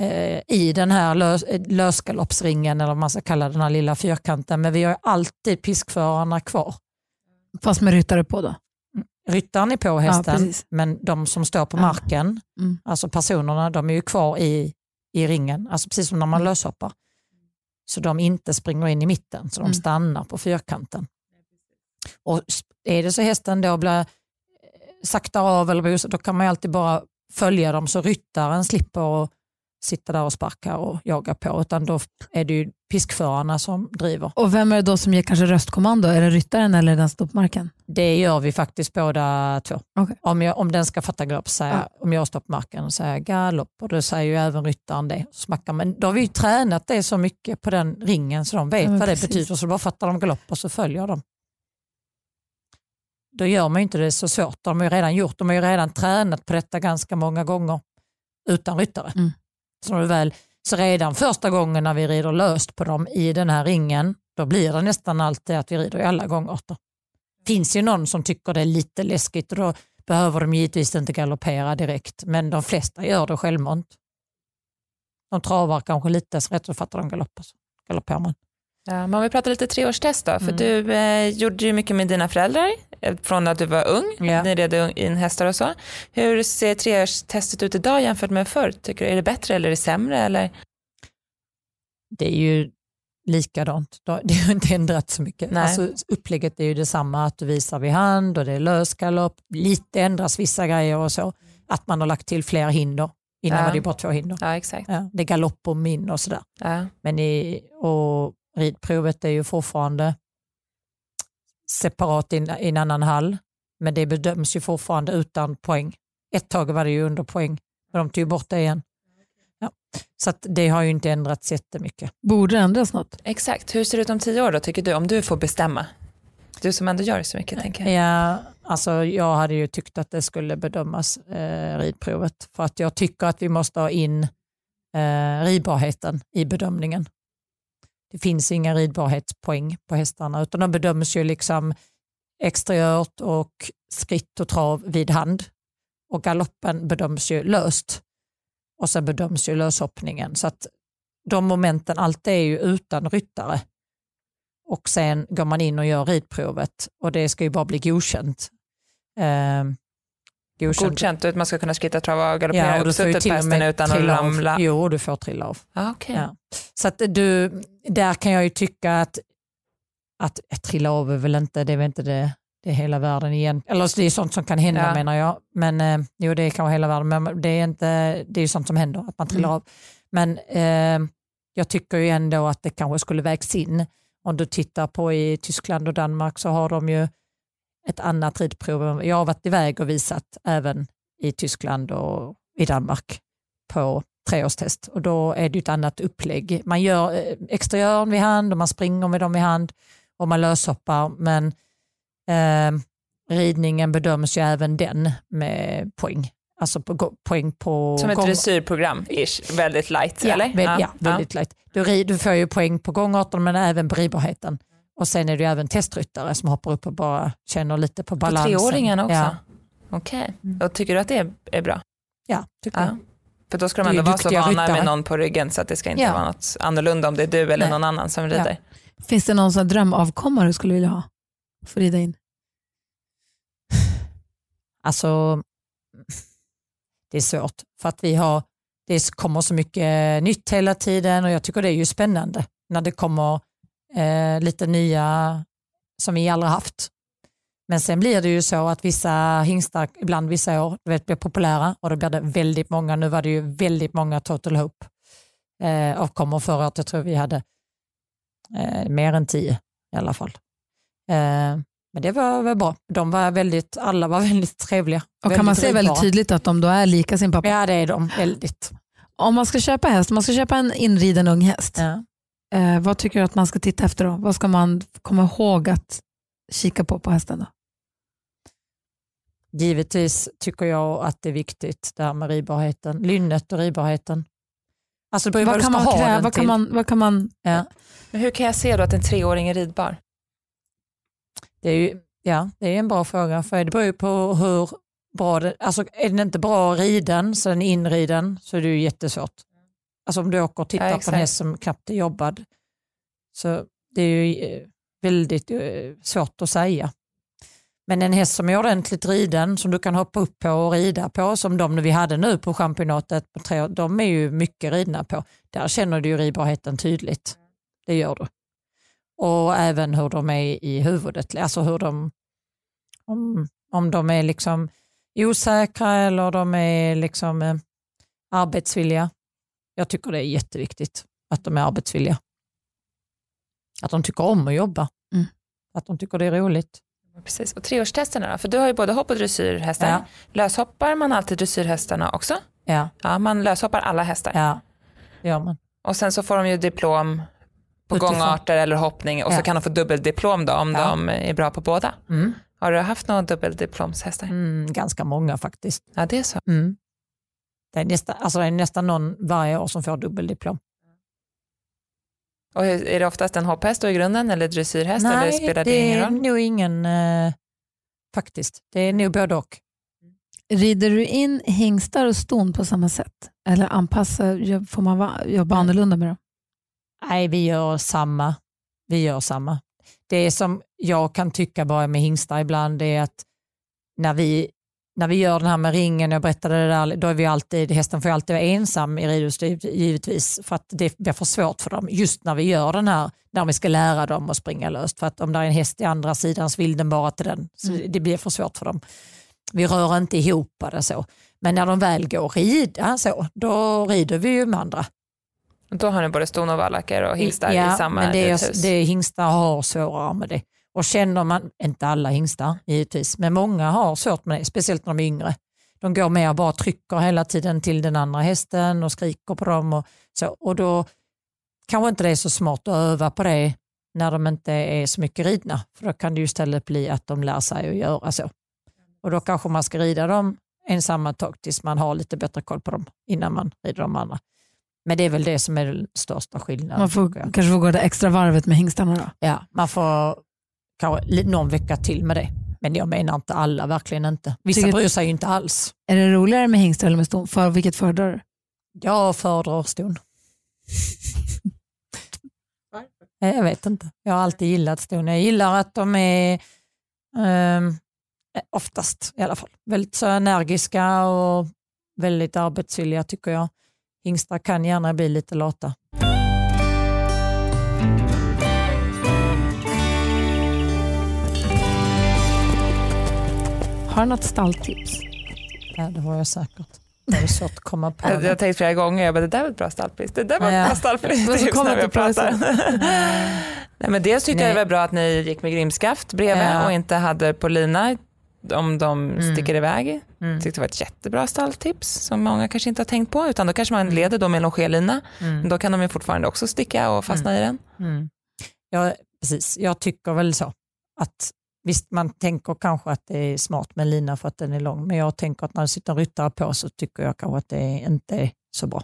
eh, i den här lös, lösgaloppsringen eller vad man ska kalla den här lilla fyrkanten. Men vi har alltid piskförarna kvar. Fast med ryttare på då. Ryttaren är på hästen precis. men de som står på Ja. marken, Mm. alltså personerna, de är ju kvar i, i ringen, alltså precis som när man löshoppar. Så de inte springer in i mitten, så de Mm. stannar på fyrkanten. Och är det så hästen då blir eh, saktar av eller busar, då kan man alltid bara följa dem så ryttaren slipper att sitta där och sparka och jaga på, utan då är det ju piskförarna som driver. Och vem är det då som ger kanske röstkommando? Är det ryttaren eller den som står på marken? Det gör vi faktiskt båda två. Okej. Om, jag, om den ska fatta galopp, säger jag, om jag står på marken och säger galopp och då säger ju även ryttaren det. Smackar, men då har vi ju tränat det så mycket på den ringen så de vet Ja, vad det precis. betyder så bara fattar de galopp och så följer de. Då gör man ju inte det så svårt. De har ju redan gjort, de har ju redan tränat på detta ganska många gånger utan ryttare. Mm. Är väl, så redan första gången när vi rider löst på dem i den här ringen, då blir det nästan alltid att vi rider i alla gångarter finns ju någon som tycker det är lite läskigt och då behöver de givetvis inte galoppera direkt men de flesta gör det självmant. De travar kanske lite, så rätt så fattar de galopp. Så galopperar man. Ja, men om vi pratar lite treårstest då, för Mm. du eh, gjorde ju mycket med dina föräldrar från att du var ung, Ja. ni red in hästar och så. Hur ser treårstestet ut idag jämfört med förr? Tycker du, är det bättre eller är det sämre? Eller? Det är ju likadant. Det har inte ändrat så mycket. Nej. Alltså, upplägget är ju detsamma, att du visar vid hand och det är lös galopp. Lite ändras vissa grejer och så. Att man har lagt till fler hinder. Innan Ja. var det bara två hinder. Ja, exakt. Ja, det är galopp och min och sådär. Ja. Men i, och ridprovet är ju fortfarande separat i, en- annan hall. Men det bedöms ju fortfarande utan poäng. Ett tag var det ju under poäng, men de tog ju bort det igen. Ja. Så att det har ju inte ändrats jättemycket. Borde det ändras något? Exakt, hur ser det ut om tio år då tycker du, om du får bestämma? Du som ändå gör så mycket tänker jag. Ja, alltså jag hade ju tyckt att det skulle bedömas eh, ridprovet för att jag tycker att vi måste ha in eh, ridbarheten i bedömningen. Det finns inga ridbarhetspoäng på hästarna utan de bedöms ju liksom exteriört och skritt och trav vid hand. Och galoppen bedöms ju löst. Och sen bedöms ju löshoppningen. Så att de momenten, allt är ju utan ryttare. Och sen går man in och gör ridprovet. Och det ska ju bara bli godkänt. Ehm, Eh, Godkänt, att man ska kunna skritta, trava och galoppera Ja, och uppsuttet på hästen utan att ramla. av. Jo, du får trilla av. Ah, okay. Ja. Så att du, där kan jag ju tycka att, att trilla av är väl inte, det är väl inte det, det är hela världen igen. Eller det är sånt som kan hända Ja. menar jag. Men eh, jo, det är kanske hela världen, men det är, inte, det är ju sånt som händer, att man trillar Mm. av. Men eh, jag tycker ju ändå att det kanske skulle vägs in. Om du tittar på i Tyskland och Danmark så har de ju ett annat ridprov. Jag har varit iväg och visat även i Tyskland och i Danmark på treårstest och då är det ett annat upplägg. Man gör eh, exteriören vid hand och man springer med dem i hand och man löshoppar men eh, ridningen bedöms ju även den med poäng. Alltså på, poäng på Som ett dressyrprogram, ish. väldigt light Ja, eller? väl, ja, väldigt lätt. Du, rid, du får ju poäng på gångarten men även på ridbarheten. Och sen är det ju även testryttare som hoppar upp och bara känner lite på På balansen. treåringarna också? Ja, Okej, Mm. och tycker du att det är, bra? ja tycker Ja. jag. För då ska de ändå vara så vana med någon på ryggen så att det ska inte Ja. vara något annorlunda om det är du eller Nej. någon annan som rider. Finns det någon sån drömavkomma du skulle vilja ha? Få rida in? Alltså, det är svårt för att vi har, det kommer så mycket nytt hela tiden och jag tycker det är ju spännande när det kommer eh, lite nya som vi aldrig haft. Men sen blir det ju så att vissa hingstar ibland vissa år du vet, blir populära och då blir det väldigt många. Nu var det ju väldigt många Total Hope eh, avkommor förra året. Jag tror vi hade eh, mer än tio i alla fall. Eh, men det var väl bra. De var väldigt, alla var väldigt trevliga. Och kan man se väldigt tydligt att de då är lika sin pappa? Ja det är de väldigt. Om man ska köpa häst, om man ska köpa en inriden ung häst, Ja. Eh, vad tycker du att man ska titta efter då? Vad ska man komma ihåg att kika på på hästen? Då? Givetvis tycker jag att det är viktigt det här med ridbarheten. Lynnet och ridbarheten. Alltså Vad vad kan, man ha kräva, vad, kan man, vad kan man... Ja. Men hur kan jag se då att en treåring är ridbar? Det är ju, ja, det är en bra fråga för det beror ju på hur bra det, alltså är den inte bra riden så den är inriden så är det ju jättesvårt. Alltså om du åker och tittar Ja, på en häst som knappt är jobbad så det är ju eh, väldigt eh, svårt att säga. Men en häst som är ordentligt riden som du kan hoppa upp på och rida på som de vi hade nu på championatet, på tre, de är ju mycket ridna på. Där känner du ju ridbarheten tydligt. Det gör du. Och även hur de är i huvudet, alltså hur de, om, om de är liksom osäkra eller de är liksom eh, arbetsvilliga. Jag tycker det är jätteviktigt att de är arbetsvilliga. Att de tycker om att jobba. Mm. Att de tycker det är roligt. Precis. Och treårstesterna då? För du har ju både hopp och dressyrhästar. Ja. Löshoppar man alltid dressyrhästarna också? Ja, Ja, man löshoppar alla hästar. ja det gör man. Och sen så får de ju diplom på Utifrån. gångarter eller hoppning och så Ja. kan de få dubbeldiplom då om Ja. de är bra på båda. Mm. Har du haft några dubbeldiplomshästar? Mm, ganska många faktiskt. Ja, det är så. Mm. Det, är nästa, alltså det är nästan någon varje år som får dubbeldiplom. Och hur- är det oftast en hopphäst då i grunden eller dressyrhäst? eller Nej, spelar det, det ingen är roll? nog ingen eh, faktiskt. Det är nog både och. Rider du in hingstar och ston på samma sätt? Eller anpassar, får man jobba annorlunda med dem? Nej, vi gör samma. Vi gör samma. Det som jag kan tycka bara med hingstar ibland är att när vi, när vi gör den här med ringen, jag berättade det där, då är vi alltid, hästen får alltid vara ensam i ridhus givetvis för att det blir för svårt för dem just när vi gör den här, när vi ska lära dem att springa löst. För att om det är en häst i andra sidan så vill den bara till den, så mm. det blir för svårt för dem. Vi rör inte ihop det så. Men när de väl går rida så, då rider vi ju med andra. Då har ni både ston och vallacker och hingstar ja, i samma men det är, det hingstar har svårare med det. Och känner man, inte alla hingstar givetvis, men många har svårt med det, speciellt när de är yngre. De går med och bara trycker hela tiden till den andra hästen och skriker på dem. Och, så, och då kanske inte det är så smart att öva på det när de inte är så mycket ridna. För då kan det ju istället bli att de lär sig att göra så. Och då kanske man ska rida dem ensamma ett tag tills man har lite bättre koll på dem innan man rider de andra. Men det är väl det som är den största skillnaden. Man får, kanske får gå det extra varvet med hingstarna då? Ja, man får kanske någon vecka till med det. Men jag menar inte alla, verkligen inte. Vissa Tycker, bryr sig ju inte alls. Är det roligare med hingstar eller med ston? För, vilket föredrar du? Jag föredrar ston. jag vet inte. Jag har alltid gillat ston. Jag gillar att de är um, Eh, oftast i alla fall. Väldigt så energiska och väldigt arbetsvilliga tycker jag. Hingstar kan gärna bli lite lata. Har du något stalltips? Ja, det har jag säkert. Det är svårt att komma på. Jag har tänkt flera gånger, jag bara, det där var ett bra stallpris. Det där var ett bra stallpris. när vi pratar. Nej, men dels tyckte Nej. jag det var bra att ni gick med grimskaft bredvid ja. och inte hade på lina om de mm. sticker iväg. Mm. tyckte det var ett jättebra stalltips som många kanske inte har tänkt på. Utan då kanske man mm. leder då med longerlina. Mm. Då kan de ju fortfarande också sticka och fastna mm. i den. Mm. Ja, precis. Jag tycker väl så. Att Visst, man tänker kanske att det är smart med lina för att den är lång, men jag tänker att när det sitter en ryttare på så tycker jag kanske att det inte är så bra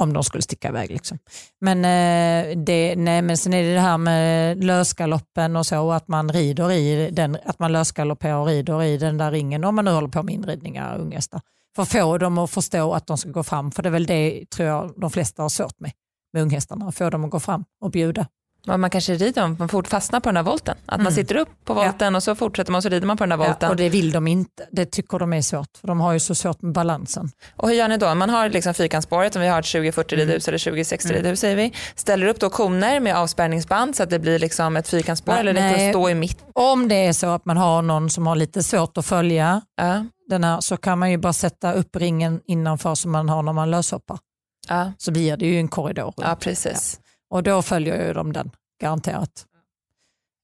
om de skulle sticka iväg. Liksom. Men, eh, det, nej, men sen är det det här med lösgaloppen och så, att man rider i den, att man lösgalopperar och rider i den där ringen om man nu håller på med inridningar, unghästar. För att få dem att förstå att de ska gå fram, för det är väl det tror jag de flesta har svårt med, med unghästarna, att få dem att gå fram och bjuda man kanske rider om man fort fastnar på den här volten. Att mm. man sitter upp på volten ja. och så fortsätter man och så rider man på den här volten. Ja, och det vill de inte. Det tycker de är svårt. För de har ju så svårt med balansen. Och hur gör ni då? Man har liksom fyrkantsspåret, om vi har ett 2040 mm. ridhus eller 2060 mm. ridhus säger vi. Ställer upp då koner med avspärrningsband så att det blir liksom ett fyrkantsspår eller räcker det att stå i mitt? Om det är så att man har någon som har lite svårt att följa ja. den här så kan man ju bara sätta upp ringen innanför som man har när man löshoppar. Ja. Så blir det ju en korridor. Ja, precis. Och då följer ju de den garanterat.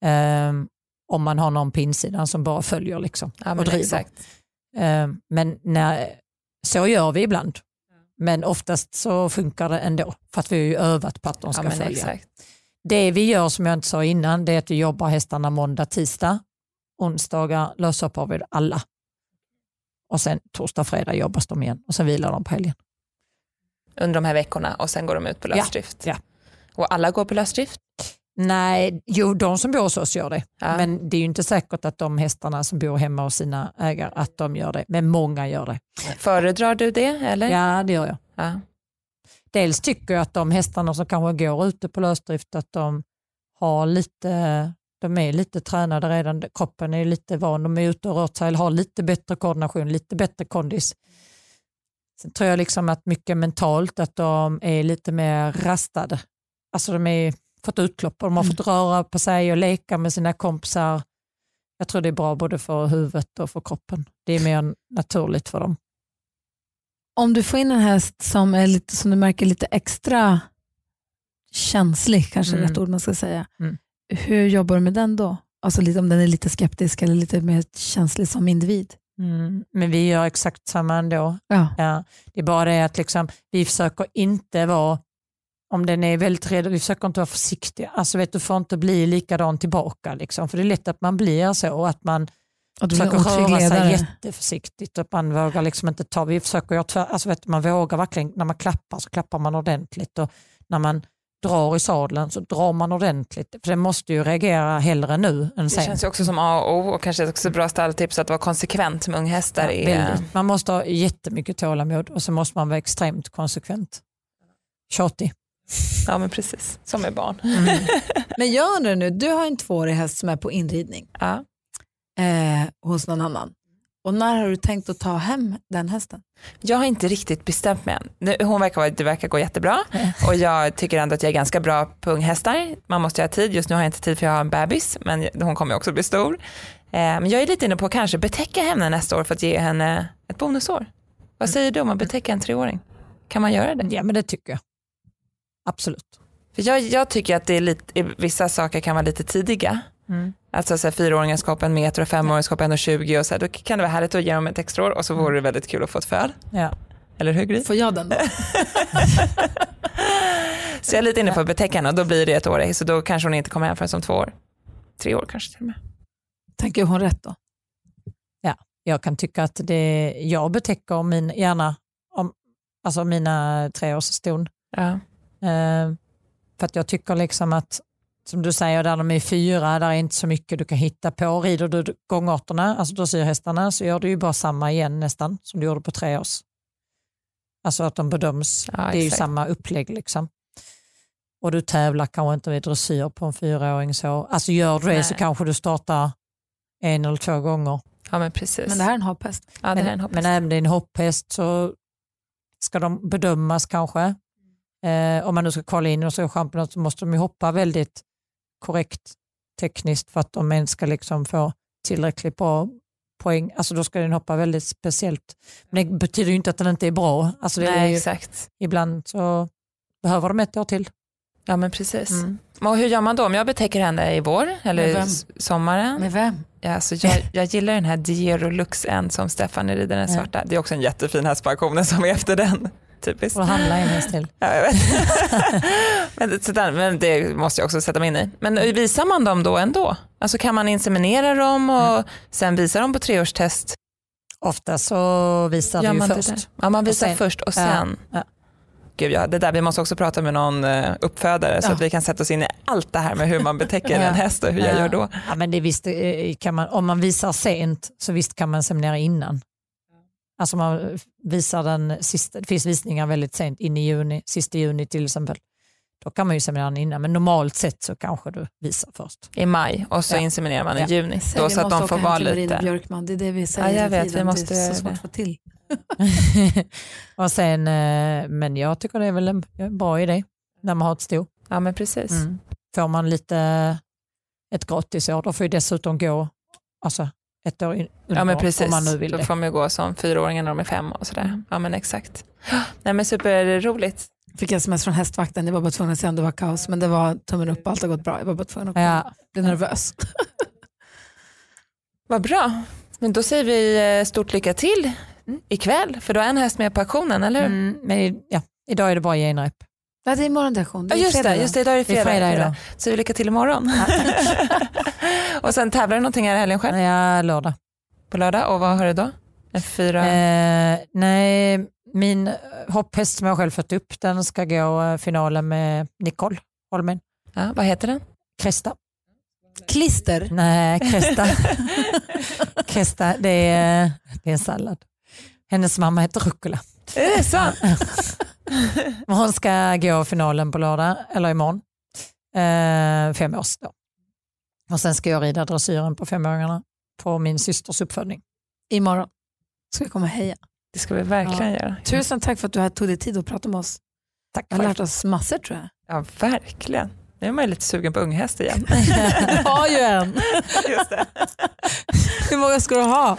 Um, om man har någon på insidan som bara följer liksom, ja, och driver. Um, men när, så gör vi ibland. Men oftast så funkar det ändå för att vi har ju övat på att de ska ja, följa. Exakt. Det vi gör som jag inte sa innan det är att vi jobbar hästarna måndag, tisdag. Onsdagar löshoppar vi alla. Och sen torsdag, fredag jobbas de igen och sen vilar de på helgen. Under de här veckorna och sen går de ut på lösdrift? Ja. ja. Och alla går på lösdrift? Nej, jo de som bor hos oss gör det. Ja. Men det är ju inte säkert att de hästarna som bor hemma hos sina ägare att de gör det. Men många gör det. Föredrar du det? Eller? Ja, det gör jag. Ja. Dels tycker jag att de hästarna som kanske går ute på lösdrift att de har lite de är lite tränade redan, kroppen är lite van, de är ute och rört sig, har lite bättre koordination, lite bättre kondis. Sen tror jag liksom att mycket mentalt att de är lite mer rastade. Alltså de är fått utlopp och de har mm. fått röra på sig och leka med sina kompisar. Jag tror det är bra både för huvudet och för kroppen. Det är mer naturligt för dem. Om du får in en häst som, är lite, som du märker lite extra känslig, kanske mm. rätt ord man ska säga. Mm. Hur jobbar du med den då? Alltså lite, om den är lite skeptisk eller lite mer känslig som individ? Mm, men vi gör exakt samma ändå. Ja. Ja, det är bara det att liksom, vi försöker inte vara om den är väldigt rädd, vi försöker inte vara försiktiga. Alltså vet du får inte bli likadan tillbaka. Liksom. För det är lätt att man blir så att man att försöker röra sig jätteförsiktigt. Och man vågar liksom inte ta, vi försöker alltså vet du, man vågar verkligen, när man klappar så klappar man ordentligt. Och när man drar i sadeln så drar man ordentligt. För den måste ju reagera hellre nu än Det sen. känns ju också som A och O och kanske också ett bra stalltips att vara konsekvent med unghästar. Ja, är, väldigt. Man måste ha jättemycket tålamod och så måste man vara extremt konsekvent. Tjatig. Ja men precis, som med barn. Men jag undrar nu, du har en tvåårig häst som är på inridning Ja. eh, hos någon annan. Och när har du tänkt att ta hem den hästen? Jag har inte riktigt bestämt mig än. Nu- Hon verkar, det verkar gå jättebra och jag tycker ändå att jag är ganska bra på unghästar. Man måste ju ha tid, just nu har jag inte tid för jag har en bebis men hon kommer också bli stor. Eh, Men jag är lite inne på att kanske betäcka henne nästa år för att ge henne ett bonusår. Vad säger du om att betäcka en treåring? Kan man göra det? Ja men det tycker jag. Absolut. För jag, jag tycker att det är lite, vissa saker kan vara lite tidiga. Mm. Alltså så här, fyraåringar ska hoppa en meter och femåringar ska hoppa en och tjugo och så här, då kan det vara härligt att ge dem ett extra år och så vore det väldigt kul att få ett föl. Ja. Eller hur Gry? Får jag den då? Så jag är lite inne på att betäcka henne och då blir det ett år så då kanske hon inte kommer hem förrän om två år. Tre år kanske till och med. Tänker hon rätt då? Jag kan tycka att det, jag betäcker min, gärna om, alltså mina treårsston. Ja. Eh, för att jag tycker liksom att, som du säger, där de är fyra, där är inte så mycket du kan hitta på. Rider du gångarterna, alltså dressyrhästarna, så gör du ju bara samma igen nästan som du gjorde på treårs. Alltså att de bedöms, Ja, det är ju samma upplägg liksom. Och du tävlar kanske inte med dressyr på en fyraåring så. Alltså gör du det så kanske du startar en eller två gånger. ja men precis. Men det här är en hopphäst. ja, det här är en Men, hoppas. men även din hopphäst så ska de bedömas kanske. Eh, om man nu ska kvala in och så championat så måste de ju hoppa väldigt korrekt tekniskt för att de ens ska liksom få tillräckligt bra poäng. Alltså då ska den hoppa väldigt speciellt. Men det betyder ju inte att den inte är bra. Alltså det är Nej ju, exakt. ibland så behöver de ett år till. Ja men precis. Mm. Och hur gör man då? Om jag betäcker henne i vår Med eller sommaren? Med vem? Ja, alltså jag, jag gillar den här Diero Lux en som Stefan rider, den svarta. Det är också en jättefin häst på auktionen som är efter den. Typiskt. Och handla en häst till. Ja, jag vet. men, det, sådär, men det måste jag också sätta mig in i. Men visar man dem då ändå? Alltså kan man inseminera dem och Mm. sen visa dem på treårstest? Ofta så visar Gör du ju först. Ja, man visar sen- först och Ja, sen. ja. Gud, ja, det där, vi måste också prata med någon eh, uppfödare så Ja. att vi kan sätta oss in i allt det här med hur man betäcker Ja. en häst och hur jag Ja. gör då. Ja, men det visst, eh, kan man, om man visar sent så visst kan man seminera innan. Alltså man visar den sista, det finns visningar väldigt sent, in i juni, sista juni till exempel. Då kan man ju seminera den innan, men normalt sett så kanske du visar först. i maj och så Ja. inseminerar man i Ja. juni. Då vi så att de får vara lite... Björkman, det är det vi säger Ja, jag vet, vi måste det är så svårt att få till. och sen, eh, men jag tycker det är väl en en bra idé när man har ett sto. Ja men precis. Mm. Får man lite ett gratisår, då får ju dessutom gå alltså, ett år in, Ja men under, precis, om man nu vill då det. får man ju gå som fyraåringar när de är fem och sådär. Mm. Ja men exakt. Nej men superroligt. Fick sms från hästvakten, jag var bara tvungen att se om det var kaos, men det var tummen upp, allt har gått bra. Jag var bara tvungen att Ja, bli nervös. Vad bra. Men då säger vi eh, stort lycka till ikväll för du har en häst med på auktionen, eller hur? mm, men ja, idag är det bara genrep. Nej, det är imorgon det är Ja just fredag det, just det, idag är det Det är fredag. fredag fredag. idag. Så vi lycka till imorgon. och sen tävlar du någonting här i helgen själv Ja, lördag. på lördag och vad har du då? En fyra? Eh, nej, min hopphäst som jag själv fött upp, den ska gå finalen med Nicole Holmen. Ja, vad heter den? Kresta. Klister. Nej, Kresta. Kresta, det är, det är en sallad. Hennes mamma heter Rucola. Är det så? Hon ska gå finalen på lördag, eller imorgon. Eh, fem års då. Och sen ska jag rida dressyren på femåringarna på min systers uppfödning. Imorgon ska jag komma och heja. Det ska vi verkligen göra. Tusen tack för att du tog dig tid att prata med oss. Tack Jag har lärt oss massor tror jag. Ja, verkligen. Nu är man ju lite sugen på unghäst igen. Du har ju en. Just det. Hur många ska du ha?